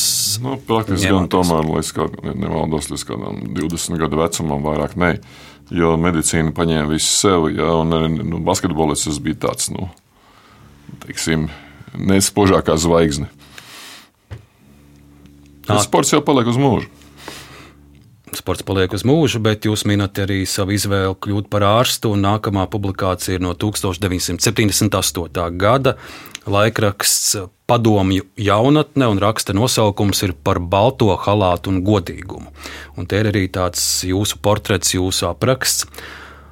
Nu, praktiski gan tomēr, līdz kā, nevaldos līdz kādam 20 gadu vecumam, vairāk ne. Jo medicīna paņēma visu sev, ja, un nu, basketbolists tas bija tāds, nu, teiksim, nespožākā zvaigzne. Tas sports jau paliek uz mūžu sports paliek uz mūžu, bet jūs minat arī savu izvēli kļūt par ārstu. Nākamā publikācija ir no 1978. gada. Laikraksts Padomju jaunatne un raksta nosaukums ir par balto halātu un godīgumu. Un te ir arī tāds jūsu portrets, jūsu apraksts.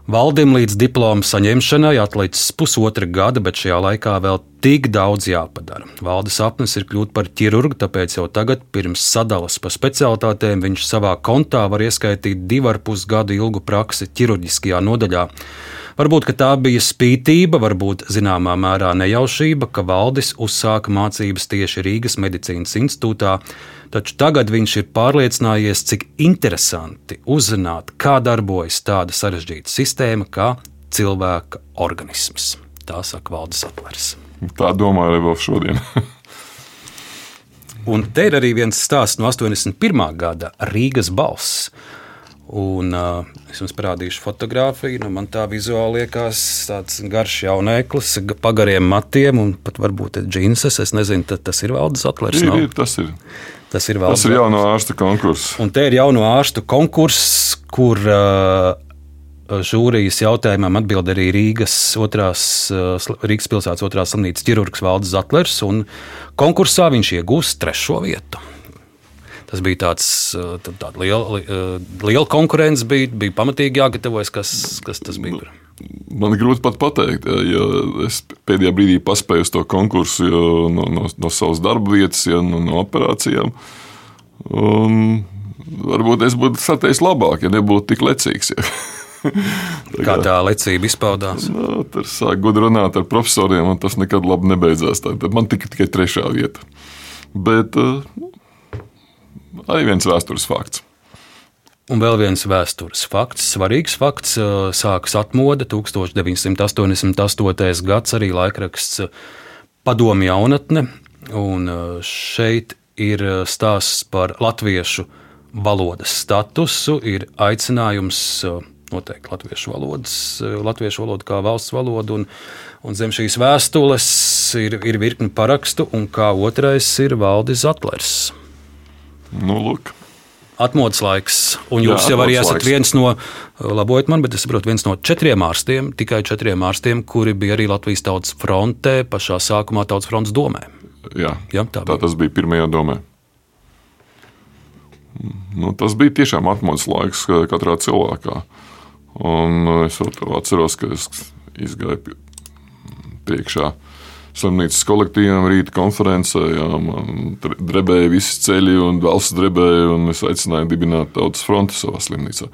Valdim līdz diploma saņemšanai atlicis pusotra gada, bet šajā laikā vēl tik daudz jāpadara. Valdes sapnis ir kļūt par ķirurgu, tāpēc jau tagad, pirms sadalas pa specialitātēm, viņš savā kontā var ieskaitīt divu ar pus gadu ilgu praksi ķirurģiskajā nodaļā. Varbūt tā bija spītība, varbūt zināmā mērā nejaušība, ka Valdis uzsāka mācības tieši Rīgas medicīnas institūtā, taču tagad viņš ir pārliecinājies, cik interesanti uzzināt, kā darbojas tāda sarežģīta sistēma kā cilvēka organisms. Tā saka Valdis Atlers. Tā domāju arī vēl šodien. Un te ir arī viens stāsts no 81. gada Rīgas balss. Un, uh, es jums parādīšu fotografiju. Nu, man tā vizuāli liekas, tāds garš jauneklis, pagariem matiem un pat varbūt džinses. Es nezinu, tas ir valdes atlērs. Ir, ir, tas ir. Tas ir, tas ir jauno ārstu konkurss. Un te ir jauno ārstu konkurss, kur uh, žūrijas jautājumam atbild arī Rīgas, otrās, uh, Rīgas pilsētas otrās slimnīcas ķirurgs Valdis Zatlers. Konkursā viņš iegūst trešo vietu. Tas bija tāds tāda liela, liela konkurence, bija, bija pamatīgi jāgatavojas, kas, kas tas bija. Man ir grūti pat pateikt, ja es pēdējā brīdī paspēju to konkursu no, no, no savas darba vietas, ja, no, no operācijām. Un varbūt es būtu sateicis labāk, ja nebūtu tik lecīgs. Ja. Tā kā tā lecība izpaudās? Nu, tur sāk gudri runāt ar profesoriem, un tas nekad labi nebeidzās. Tad man tika tikai trešā vieta. Bet nu, arī viens vēstures fakts. Un vēl viens vēstures fakts, svarīgs fakts, sākas atmoda 1988. gads, arī laikraksts Padomu jaunatne. Un šeit ir stāsts par latviešu valodas statusu, ir aicinājums noteikti latviešu, valodas, latviešu valodu kā valsts valodu. Un, un zem šīs vēstules ir, ir virkni parakstu, un kā otrais ir Valdis Zatlers. Nu, lūk. Atmodas laiks, un jūs Jā, jau arī esat laiks. viens no, labojiet man, bet es saprotu, viens no četriem ārstiem, tikai četriem ārstiem, kuri bija arī Latvijas tautas frontē, pašā sākumā tautas fronts domē. Jā, Jā tā, tā tas bija pirmajā domē. nu, tas bija tiešām atmodas laiks katrā cilvēkā. Un es atceros, ka es izgāju priekšā slimnīcas kolektīvam, rīta konferencē. Jā, man drebēja visi ceļi, un valsts drebēja, un es aicināju dibināt tautas fronti savā slimnīcā.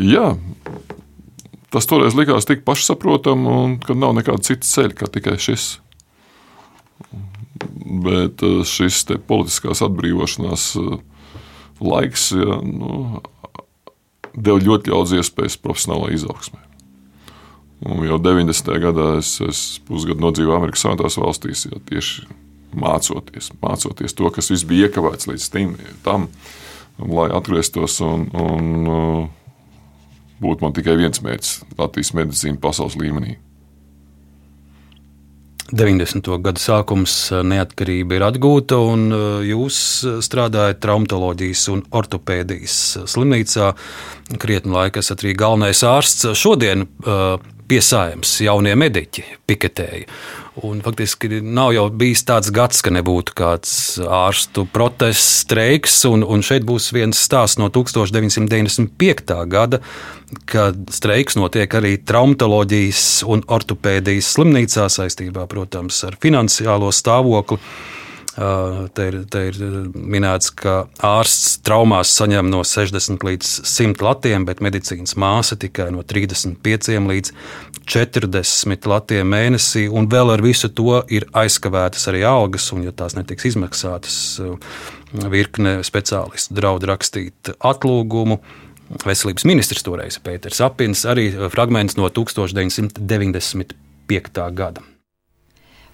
Jā, tas toreiz likās tik pašsaprotami, un ka nav nekāda cita ceļa, kā tikai šis. Bet šis politiskās atbrīvošanās laiks ja, nu, deva ļoti daudz iespējas profesionālai izaugsmē. Un jau 90. gadā es, es pusgadu nodzīvoju Amerikas Savienotās valstīs, ja, tieši mācoties, mācoties to, kas bija iekavēts līdz tim, tam, lai atgrieztos un, un būtu man tikai viens mērķis - Latvijas medicīna pasaules līmenī. 90. gada sākums neatkarība ir atgūta, un jūs strādājat traumatoloģijas un ortopēdijas slimnīcā. Krietni laika esat arī galvenais ārsts. Šodien piesājums jaunie mediķi piketēja. Un faktiski nav jau bijis tāds gads, ka nebūtu kāds ārstu protests, streiks. Un, un šeit būs viens stāsts no 1995. gada, kad streiks notiek arī traumatoloģijas un ortopēdijas slimnīcā saistībā, protams, ar finansiālo stāvokli. Te ir, te ir minēts, ka ārsts traumās saņem no 60 līdz 100 latiem, bet medicīnas māsa tikai no 35 līdz 40 latiem mēnesī. Un vēl ar visu to ir aizkavētas arī algas, un ja tās netiks izmaksātas, virkne speciālistu draud rakstīt atlūgumu. Veselības ministrs toreiz Pēters Apins, arī fragments no 1995. gada.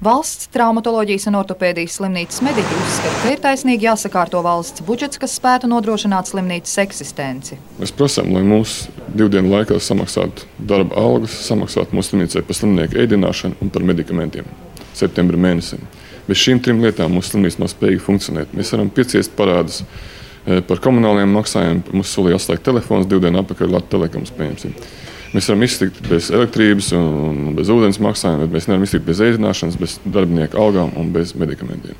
Valsts traumatoloģijas un ortopēdijas slimnīcas mediķi uzskata, ka ir taisnīgi jāsakārto valsts budžets, kas spētu nodrošināt slimnīcas eksistenci. Mēs prasām, lai mūsu divu dienu laikā samaksātu darba algas, samaksātu mūsu slimnīcai par slimnieku ēdināšanu un par medikamentiem septembra mēnesim. Bez šīm trim lietām mūsu slimnīca nav spējīga funkcionēt. Mēs varam pieciest parādus eh, par komunāliem maksājumiem. Mums solīja atslēgt telefons divu dienu atpakaļ Latvijas telekoms. Pieņemsim. Mēs varam iztikt bez elektrības un bez ūdens maksājuma, bet mēs nevaram iztikt bez ēdināšanas, bez darbinieku algām un bez medikamentiem.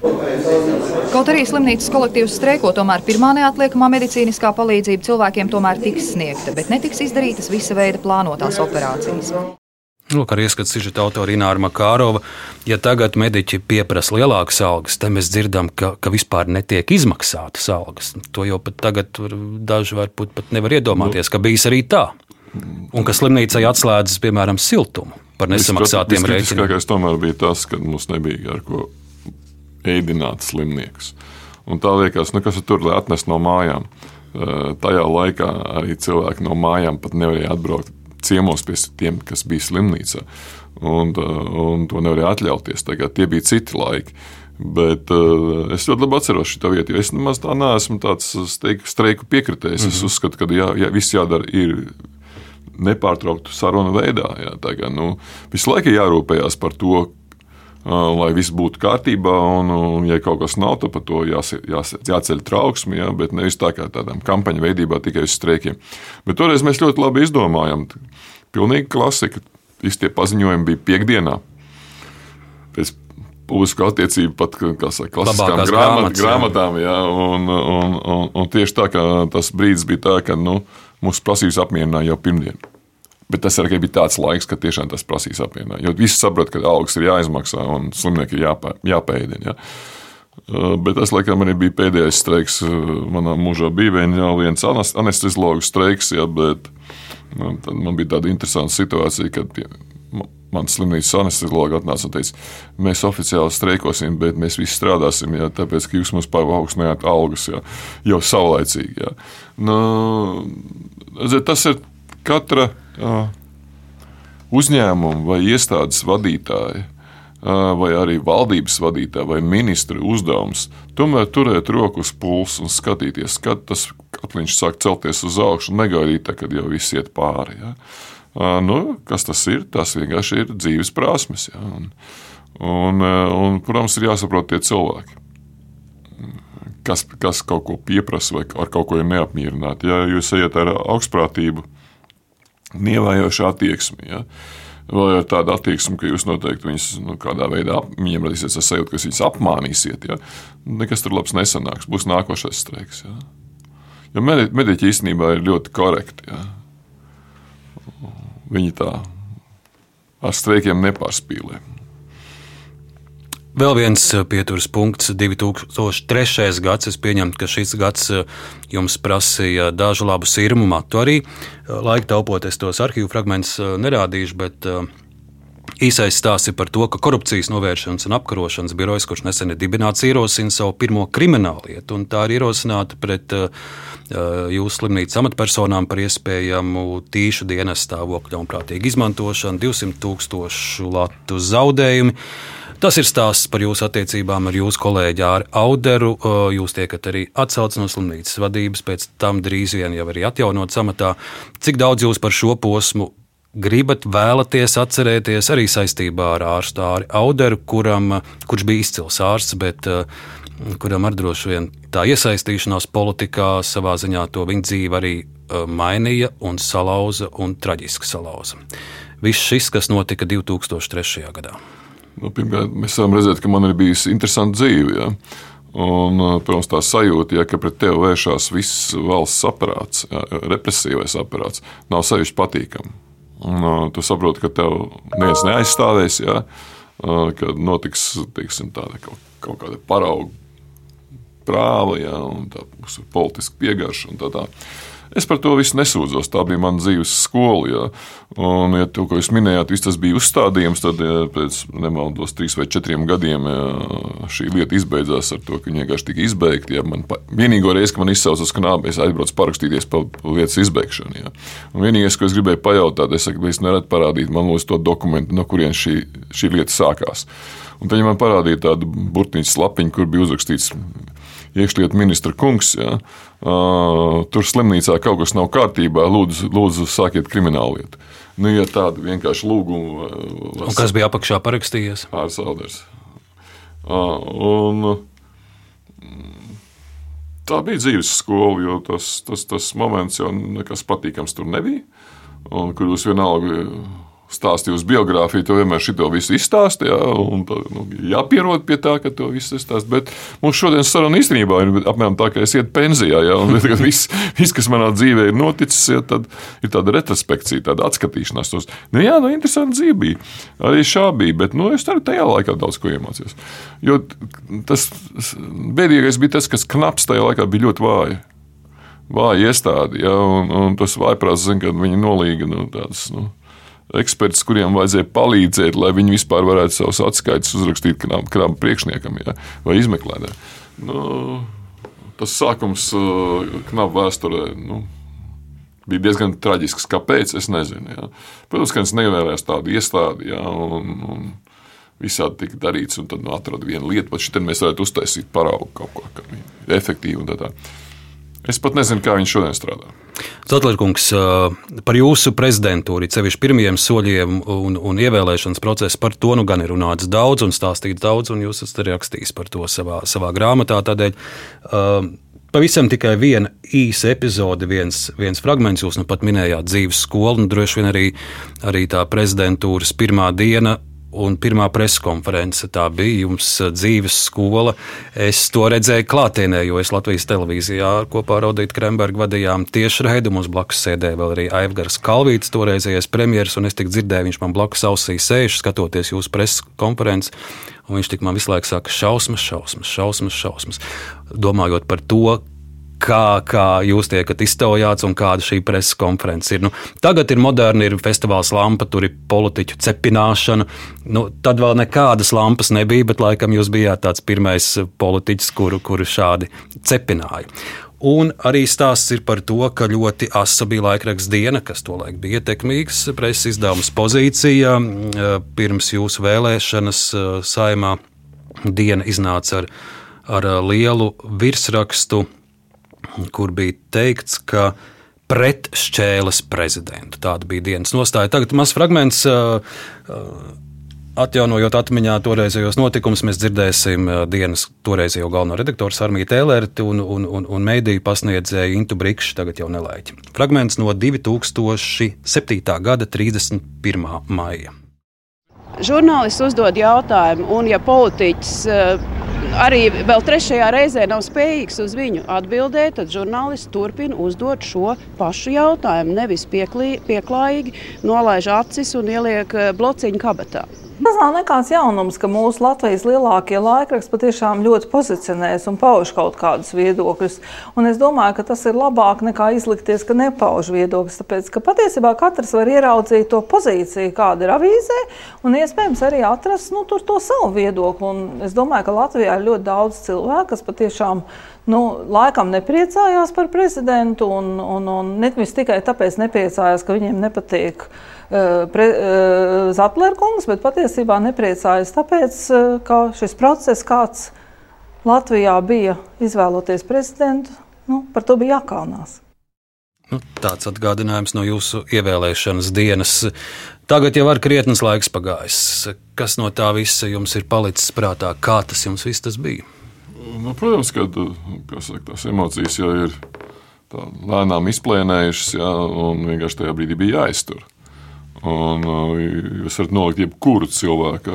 Kaut arī slimnīcas kolektīvs streiko, tomēr pirmā neatliekamā medicīniskā palīdzība cilvēkiem tomēr tiks sniegta, bet netiks izdarītas visa veida plānotās operācijas. Lūk, arī ieskats sižeta autora Ināra Makārova. Ja tagad mediķi pieprasa lielākas algas, tad mēs dzirdam, ka, ka vispār netiek izmaksātas algas. To jau pat tagad daži varbūt pat nevar iedomāties, ka bijis arī tā un ka slimnīcai atslēdzas, piemēram, siltumu par nesamaksātiem rēķiniem. Vislabākais tomēr bija tas, ka mums nebija ar ko ēdināt slimniekus. Un tā liekas, nu, kas tur, lai atnestu no mājām. Tajā laikā arī cilvēki no mājām pat nevarēja atbraukt ciemos pie tiem, kas bija slimnīcā. Un, un to nevarēja atļauties. Tagad tie bija citi laiki. Bet uh, es ļoti labi atceros šo vietu, jo es nemaz tā neesmu tāds streiku piekritējis. Mm -hmm. Es mhm. uzskatu, ka jā, jā, viss jādara ir nepārtrauktu sarunu veidā. Jā, tagad, nu, visu laiku jārūpējas par to, lai viss būtu kārtībā, un, un ja kaut kas nav, tad par to jās, jās, jāceļ trauksmi, jā, bet nevis tā kā tādām kampaņu veidībā tikai uz streikiem. Bet toreiz mēs ļoti labi izdomājām, pilnīgi klasika. Visi tie paziņojumi bija piekdienā. Pēc publisku attiecību pat saka, klasiskām grāmat, grāmatām. Jā, un, un, un, un tieši tā, ka tas brīdis bija tā, ka nu, mūsu prasības apmierināja jau pirmdien. Bet tas arī bija tāds laiks, kad tiešām tas prasīs apvienot. Jo visi saprot, ka algas ir jāizmaksā un slimnieki ir jāpē, jāpēdina. Ja. Uh, bet tas, laikam, arī bija pēdējais streiks uh, manā mūžā. Bija jau viens anesteziologu streiks, ja, bet nu, man bija tāda interesanta situācija, kad mans slimnīcas anesteziologs atnāca un teica, mēs oficiāli streikosim, bet mēs visi strādāsim, ja, tāpēc, ka jūs mums paaugstinājāt algas ja, jau saulaicīgi. Ja. Nu, tas ir katra uzņēmuma vai iestādes vadītāja, vai arī valdības vadītāja vai ministra uzdevums tomēr turēt roku uz pulsu un skatīties, kad tas katliņš sāk celties uz augšu negaidīt, kad jau viss iet pāri. Ja. Nu, kas tas ir? Tas vienkārši ir dzīves prasmes. Ja. Un, un, un, protams, ir jāsaprot tie cilvēki. Kas, kas kaut ko pieprasa vai ar kaut ko ir neapmierināti. Ja jūs ejat ar augstprātību, nievējoša attieksme. Ja? Vai ar tādu attieksmi, ka jūs noteikti viņus nu, kādā veidā viņiem radīsiet sajūtu, ka viņus apmānīsiet. Ja? Nekas tur labs nesanāks. Būs nākošais streiks. Ja? Jo mediķi īstenībā ir ļoti korekti. Ja. Viņi tā ar streikiem nepārspīlē. Vēl viens eh, pieturas punkts, 2003. gads. Es pieņemu, ka šis gads eh, jums prasīja dažu labu sirmu matu arī. Eh, laika taupot, es tos arhīvu fragmentus nerādīšu, bet īsais stāsts ir par to, ka korupcijas novēršanas un apkarošanas birojas, kurš nesen ir dibināts, ierosina savu pirmo kriminālu lietu. Tā ir ierosināta pret jūsu slimnīcas amatpersonām par iespējamu tīšu dienas stāvokļa un prātīgu izmantošanu, 200 tūkstošu latu zaudējumu. Tas ir stāsts par jūsu attiecībām ar jūsu kolēģi Āru Auderu. Jūs tiekat arī atcelts no slimnīcas vadības, pēc tam drīz vien jau arī atjaunot samatā. Cik daudz jūs par šo posmu gribat, vēlaties atcerēties arī saistībā ar ārstu Āru Auderu, kuram, kurš bija izcils ārsts, bet kuram ar droši vien tā iesaistīšanās politikā savā ziņā to viņa dzīvi arī mainīja un salauza un traģiski salauza. Viss šis, kas notika 2003. gadā. Nu, pirmkārt, mēs varam redzēt, ka man ir bijusi interesanta dzīve. Ja? Un, protams, tā sajūta, ja, ka pret tevi vēršās viss valsts aparāts, ja, represīvais aparāts, nav sevišķi patīkami. Uh, tu saproti, ka tev neviens neaizstāvēs, ja, kad notiks teiksim, tāda, kaut, kaut kāda parauga prāva, ja, un tā būs politiska piegāšana. Tā, tā. Es par to visu nesūdzos. Tā bija mana dzīves skola. Ja. Un, ja to, ko jūs minējāt, tas bija uzstādījums, tad ja, pēc nemaldos trīs vai četriem gadiem ja, šī lieta izbeidzās ar to, ka viņa vienkārši tika izbeigta. Ja. Man, vienīgo reizi, kad man izsauca uz knābi, es aizbraucu parakstīties par lietas izbeigšanu. Ja. Un vienīgais, ko es gribēju pajautāt, es saku, es neredzu parādīt man lūdzu to dokumentu, no kurienes šī, šī lieta sākās. Un tad viņi man parādīja tādu burtnīcu lapiņu, kur bija uzrakstīts iekšlietu ministra kungs. Ja, uh, tur slimnīcā kaut kas nav kārtībā, lūdzu, lūdzu sākiet kriminālu lietu. Nu, ja tāda vienkārši lūguma. Uh, kas bija apakšā parakstījies? Ārs Alders. Uh, un, Tā bija dzīves skola, jo tas, tas, tas moments jau nekas patīkams tur nebija. Un, kur jūs vienalga stāstīja uz biogrāfiju, to vienmēr šito visu izstāstīja. Tā, nu, jāpierod pie tā, ka to visu izstāsta. Bet mums šodienas saruna īstenībā ir apmēram tā, ka es ietu pensijā. Ja, viss, vis, kas manā dzīvē ir noticis, ja, tad ir tāda retrospekcija, tāda atskatīšanās. Tos, nu, jā, nu, interesanti dzīve bija. Arī šā bija, bet nu, es arī tajā laikā daudz ko iemācījos. Jo tas bēdīgais bija tas, kas knaps tajā laikā bija ļoti vāji. Vāja iestāde, ja, un, un tas vājprāts, kad viņi nolīga nu, tādas. Nu, eksperts, kuriem vajadzēja palīdzēt, lai viņi vispār varētu savus atskaites uzrakstīt krāpam priekšniekam ja, vai izmeklētājam. Nu, tas sākums uh, knapu vēsturē. Nu, Bija diezgan traģisks. Kāpēc? Es nezinu. Jā. Protams, ka es nevēlējos tādu iestādi, jā, un, un visādi tika darīts, un tad nu, atradu vienu lietu, pat šeit mēs varētu uztaisīt paraugu kaut ko, kas ir efektīvi un tā tālāk. Es pat nezinu, kā viņš šodien strādā. Zatlērkungs, par jūsu prezidentūru, sevišķi pirmajiem soļiem un, un ievēlēšanas procesu, par to nu gan ir runāts daudz un stāstīts daudz, un jūs esat rakstījis par to savā, savā grāmatā. Tādēļ pavisam tikai viena īsa epizode, viens, viens fragments, jūs nu pat minējāt dzīves skolu, un droši vien arī, arī tā prezidentūras pirmā diena un pirmā preskonference. Tā bija jums eh, dzīves skola. Es to redzēju klātienē, jo es Latvijas televīzijā kopā ar Audītu Krembergu vadījām tieši raidu. Mums blakus sēdēja vēl arī Aivgars Kalvīts, toreizējais premjeras, un es tik dzirdēju, viņš man blakus ausī sēž, skatoties jūsu preskonferenci. Un viņš tik man visu laiku saka, šausmas, šausmas, šausmas, šausmas. Domājot par to, kā, kā jūs tiekat iztaujāts un kāda šī preses konference ir. Nu, tagad ir moderni, ir festivāls lampa, tur ir politiķu cepināšana. Nu, tad vēl nekādas lampas nebija, bet laikam jūs bijāt tāds pirmais politiķis, kuru, kuru šādi cepināja. Un arī stāsts ir par to, ka ļoti asa bija laikraksta diena, kas tolaik bija ietekmīgs preses izdevums pozīcija. Pirms jūsu vēlēšanas saimā diena iznāca ar, ar lielu virsrakstu kur bija teikts, ka pret šķēles prezidentu. Tāda bija dienas nostāja. Tagad mazs fragments. Uh, uh, atjaunojot atmiņā toreizējos notikumus, mēs dzirdēsim uh, dienas toreizējo galveno redaktoru Armiju Tēlērti un, un, un, un mēdīju pasniedzēju Intu Brikšu, tagad jau nelaiķi. Fragments no 2007. gada 31. maija. Žurnālists uzdod jautājumu, un ja politiķis arī vēl trešajā reizē nav spējīgs uz viņu atbildēt, tad žurnālists turpina uzdot šo pašu jautājumu. Nevis pieklī, pieklājīgi nolaiž acis un ieliek eh, blociņu kabatā. Tas nav nekāds jaunums, ka mūsu Latvijas lielākie laikraksti patiešām ļoti pozicionēs un pauž kaut kādus viedokļus. Un es domāju, ka tas ir labāk nekā izlikties, ka nepauž viedokļus. Tāpēc, ka patiesībā katrs var ieraudzīt to pozīciju, kāda ir avīzē, un iespējams arī atrast nu, to savu viedokli. Un es domāju, ka Latvijā ir ļoti daudz cilvēku, kas patiešām nu, laikam nepriecājās par prezidentu, un, un, un nevis tikai tāpēc nepriecājās, ka viņiem nepatīk Eh, eh, Zatlerkungs, bet patiesībā nepriecājas tāpēc, eh, ka šis process, kāds Latvijā bija izvēloties prezidentu, nu, par to bija jākaunās. Nu, tāds atgādinājums no jūsu ievēlēšanas dienas. Tagad jau ir krietnes laiks pagājis. Kas no tā visa jums ir palicis prātā? Kā tas jums viss tas bija? Nu, protams, ka tās emocijas jau ir lēnām izplēnējušas, jā, un vienkārši tajā brīdī bija jāiztur. Un, jūs varat nolikt jebkuru cilvēku,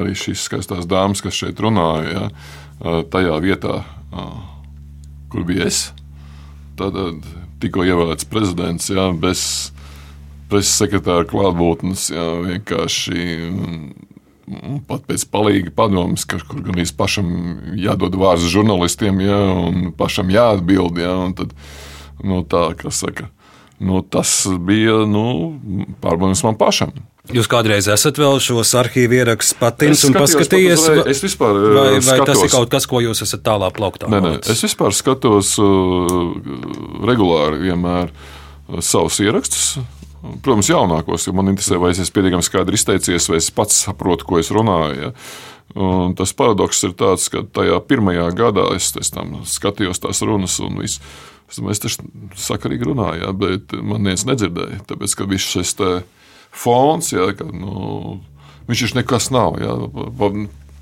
arī šīs skaistās dāmas, kas šeit runāja, ja, tajā vietā, kur bija es. Tad tikko ievēlēts prezidents, ja, bez preses sekretāra klātbūtnes, ja, vienkārši pat pēc palīga padomus, kur gan īsti pašam jādod vārds žurnālistiem, ja, un pašam jāatbild. Ja, un tad, nu, tā, kas saka, nu, tas bija nu, pārbaudījums man pašam. Jūs kādreiz esat vēl šos arhīvu ierakstus patins un paskatījies? Vai, es vispār vai, vai skatos, tas ir kaut kas, ko jūs esat tālāk plauktā? Nē, nē, es vispār skatos uh, regulāri vienmēr uh, savus ierakstus. Protams, jaunākos, jo man interesē, vai es esmu pietiekami skaidri izteicies, vai es pats saprotu, ko es runāju. Ja? Un tas paradoks ir tāds, ka tajā pirmajā gadā es, es skatījos tās runas un viss es taču sakarīgi runāju, ja, bet man neviens nedzirdēja. Tāpēc, ka viss šis fons, ja, ka, nu, viņš taču nekas nav. Ja,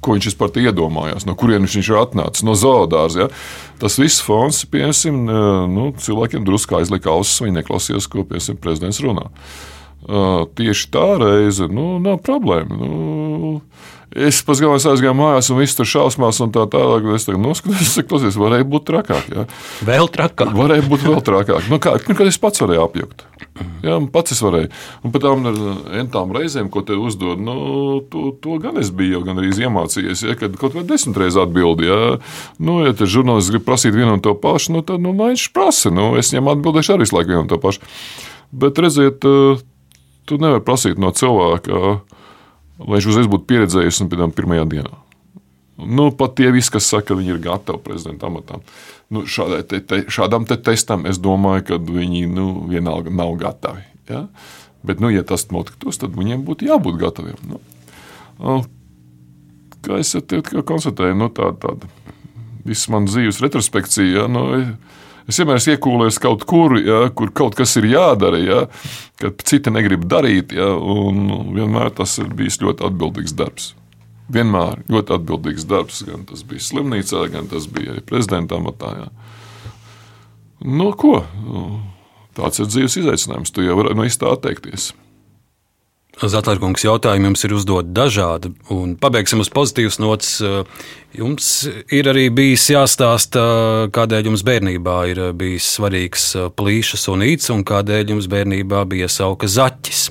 ko viņš to iedomājās, no kurienes viņš ir atnācis, no zoodārza. Ja? Tas viss fons, piemēram, nu, cilvēkiem drusku aizlika ausis, viņi neklausījās, ko piemēram, prezidents runā. Uh, tieši tā reize, nu, nav problēma. Nu, Es pats galvenais aizgāju mājās, un viss tur šausmās, un tā tālāk. Es tagad noskatos, kas tas varēja būt trakāk. Jā. Vēl trakāk. Varēja būt vēl trakāk. Nu, kā, nu, kad es pats varēju apjukt. Jā, pats es varēju. Un par tām entām reizēm, ko te uzdod, nu, to, to gan es biju gan arī iemācījies. Ja, kad kaut vai desmit reizes atbildēju, nu, ja te žurnālists grib prasīt vienu un to pašu, nu, tad nu, viņš prasa. Nu, es viņam atbildēšu arī visu laiku vienu un to pašu. Bet redziet, tu nevari prasīt no cilvēka lai viņš uzreiz būtu pieredzējis un pēc tam pirmajā dienā. Nu, pat tie visi, kas saka, ka viņi ir gatavi prezidenta amatam, nu, te, te, šādam te testam es domāju, ka viņi nu, vienalga nav gatavi. Ja? Bet, nu, ja tas notiktos, tad viņiem būtu jābūt gataviem. Nu, kā es te konstatēju, nu, tāda tā, visa manas dzīves retrospekcija. Ja, nu, Es vienmēr esmu iekūlējis kaut kur, ja, kur kaut kas ir jādara, ja, kad citi negrib darīt. Ja, vienmēr tas ir bijis ļoti atbildīgs darbs. Vienmēr ļoti atbildīgs darbs. Gan tas bija slimnīcā, gan tas bija arī prezidenta amatā. Ja. Nu, ko? Nu, tāds ir dzīves izaicinājums. Tu jau vari no īstā atteikties. Zatlērkungs jautājumi jums ir uzdot dažādi, un pabeigsim uz pozitīvas nots. Jums ir arī bijis jāstāsta, kādēļ jums bērnībā ir bijis svarīgs plīšas un īts, un kādēļ jums bērnībā bija sauka zaķis.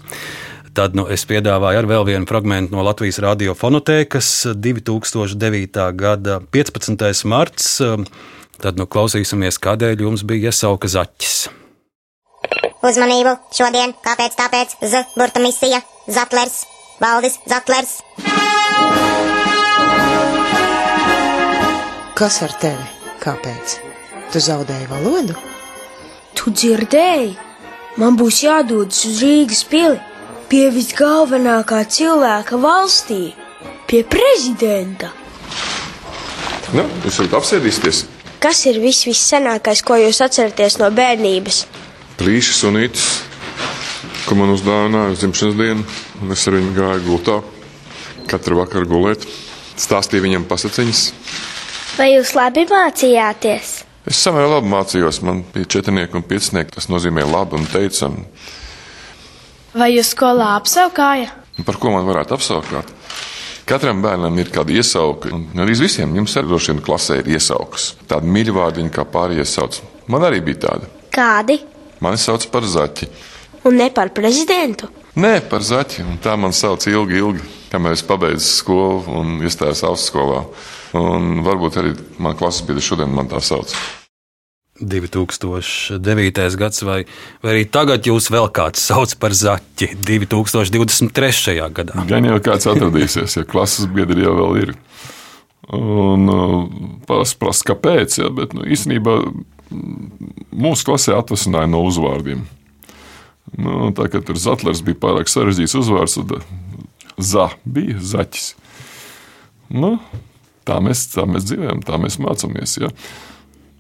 Tad nu, es piedāvāju ar vēl vienu fragment no Latvijas radiofonotēkas 2009. gada 15. marts. Tad nu, klausīsimies, kādēļ jums bija iesauka zaķis. Uzmanību! Šodien, kāpēc tāpēc, Z burta misija, Zatlers, Valdis Zatlers. Kas ar tevi? Kāpēc? Tu zaudēji valodu? Tu dzirdēji? Man būs jādodas uz Rīgas pili, pie visgalvenākā cilvēka valstī, pie prezidenta. Nu, jūs varat apsēdīties. Kas ir viss vissenākais, ko jūs atceraties no bērnības? Plīšas sunītes, ko man uzdāvināja uz dzimšanas dienu. Es ar viņu gāju gultā, katru vakaru gulēt, stāstīju viņam pasakiņas. Vai jūs labi mācījāties? Es samērā labi mācījos. Man bija četrnieki un piecinieki. Tas nozīmē labi un teicami. Vai jūs skolā apsaukāja? Par ko man varētu apsaukāt? Katram bērnam ir kāda iesauka, un arī visiem jums arī droši vien klasē ir iesaukas. Tāda mīļvārdiņa, kā pārējie sauc. Man arī bija tāda. Kādi? Mani sauc par zaķi. Un ne par prezidentu? Nē, par zaķi. Un tā man sauc ilgi, ilgi, kamēr es pabeidzu skolu un iestājos augstskolā. Un varbūt arī man klases biedri šodien man tā sauc. 2009. gads, vai, vai arī tagad jūs vēl kāds sauc par zaķi 2023. gadā? Gan jau kāds atradīsies, ja klases biedri jau vēl ir. Un parasti prasa, kāpēc, ja, bet nu, īstenībā mūsu klasē atvasināja no uzvārdiem. Nu, tā kā tur Zatlers bija pārāk sarežģīts uzvārds, tad za bija zaķis. Nu, tā, mēs, tā mēs dzīvojam, tā mēs mācāmies. Ja.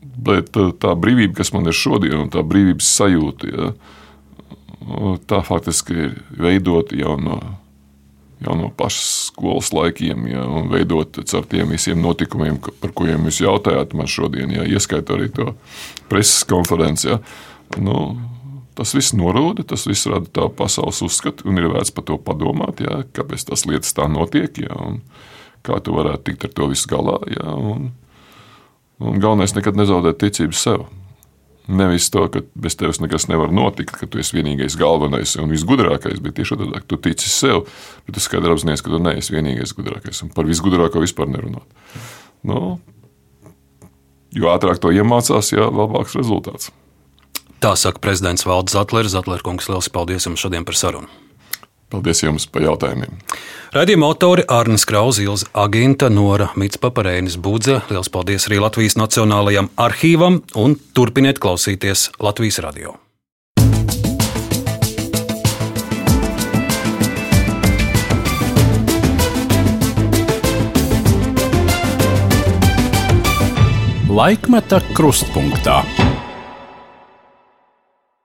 Bet uh, tā brīvība, kas man ir šodien, un tā brīvības sajūta, ja, tā faktiski ir veidota jau no, jau no pašas skolas laikiem, ja, un veidot ar tiem visiem notikumiem, par kuriem jūs jautājāt man šodien, ja, ieskaitot arī to preses konferenci. Ja. Nu, tas viss norūda, tas viss rada tādu pasaules uzskatu, un ir vērts par to padomāt, ja, kāpēc tas lietas tā notiek, ja, un kā tu varētu tikt ar to visu galā. Ja, un, Un galvenais nekad nezaudēt ticību sev. Nevis to, ka bez tevis nekas nevar notikt, ka tu esi vienīgais, galvenais un visgudrākais, bet tieši otrādi, tu tici sev, bet tu skaidri apzinājies, ka tu neesi vienīgais gudrākais un par visgudrāko vispār nerunāt. Nu, jo ātrāk to iemācās, jo labāks rezultāts. Tā saka prezidents Valdis Zatlers. Zatlers kungs, liels paldies jums šodien par sarunu! Paldies jums par jautājumiem! Radījuma autori Arnēs Krauzils, Aginta Nora Mitspaparēnis Budze. Liels paldies arī Latvijas Nacionālajam arhīvam un turpiniet klausīties Latvijas radio. Laikmeta krustpunktā.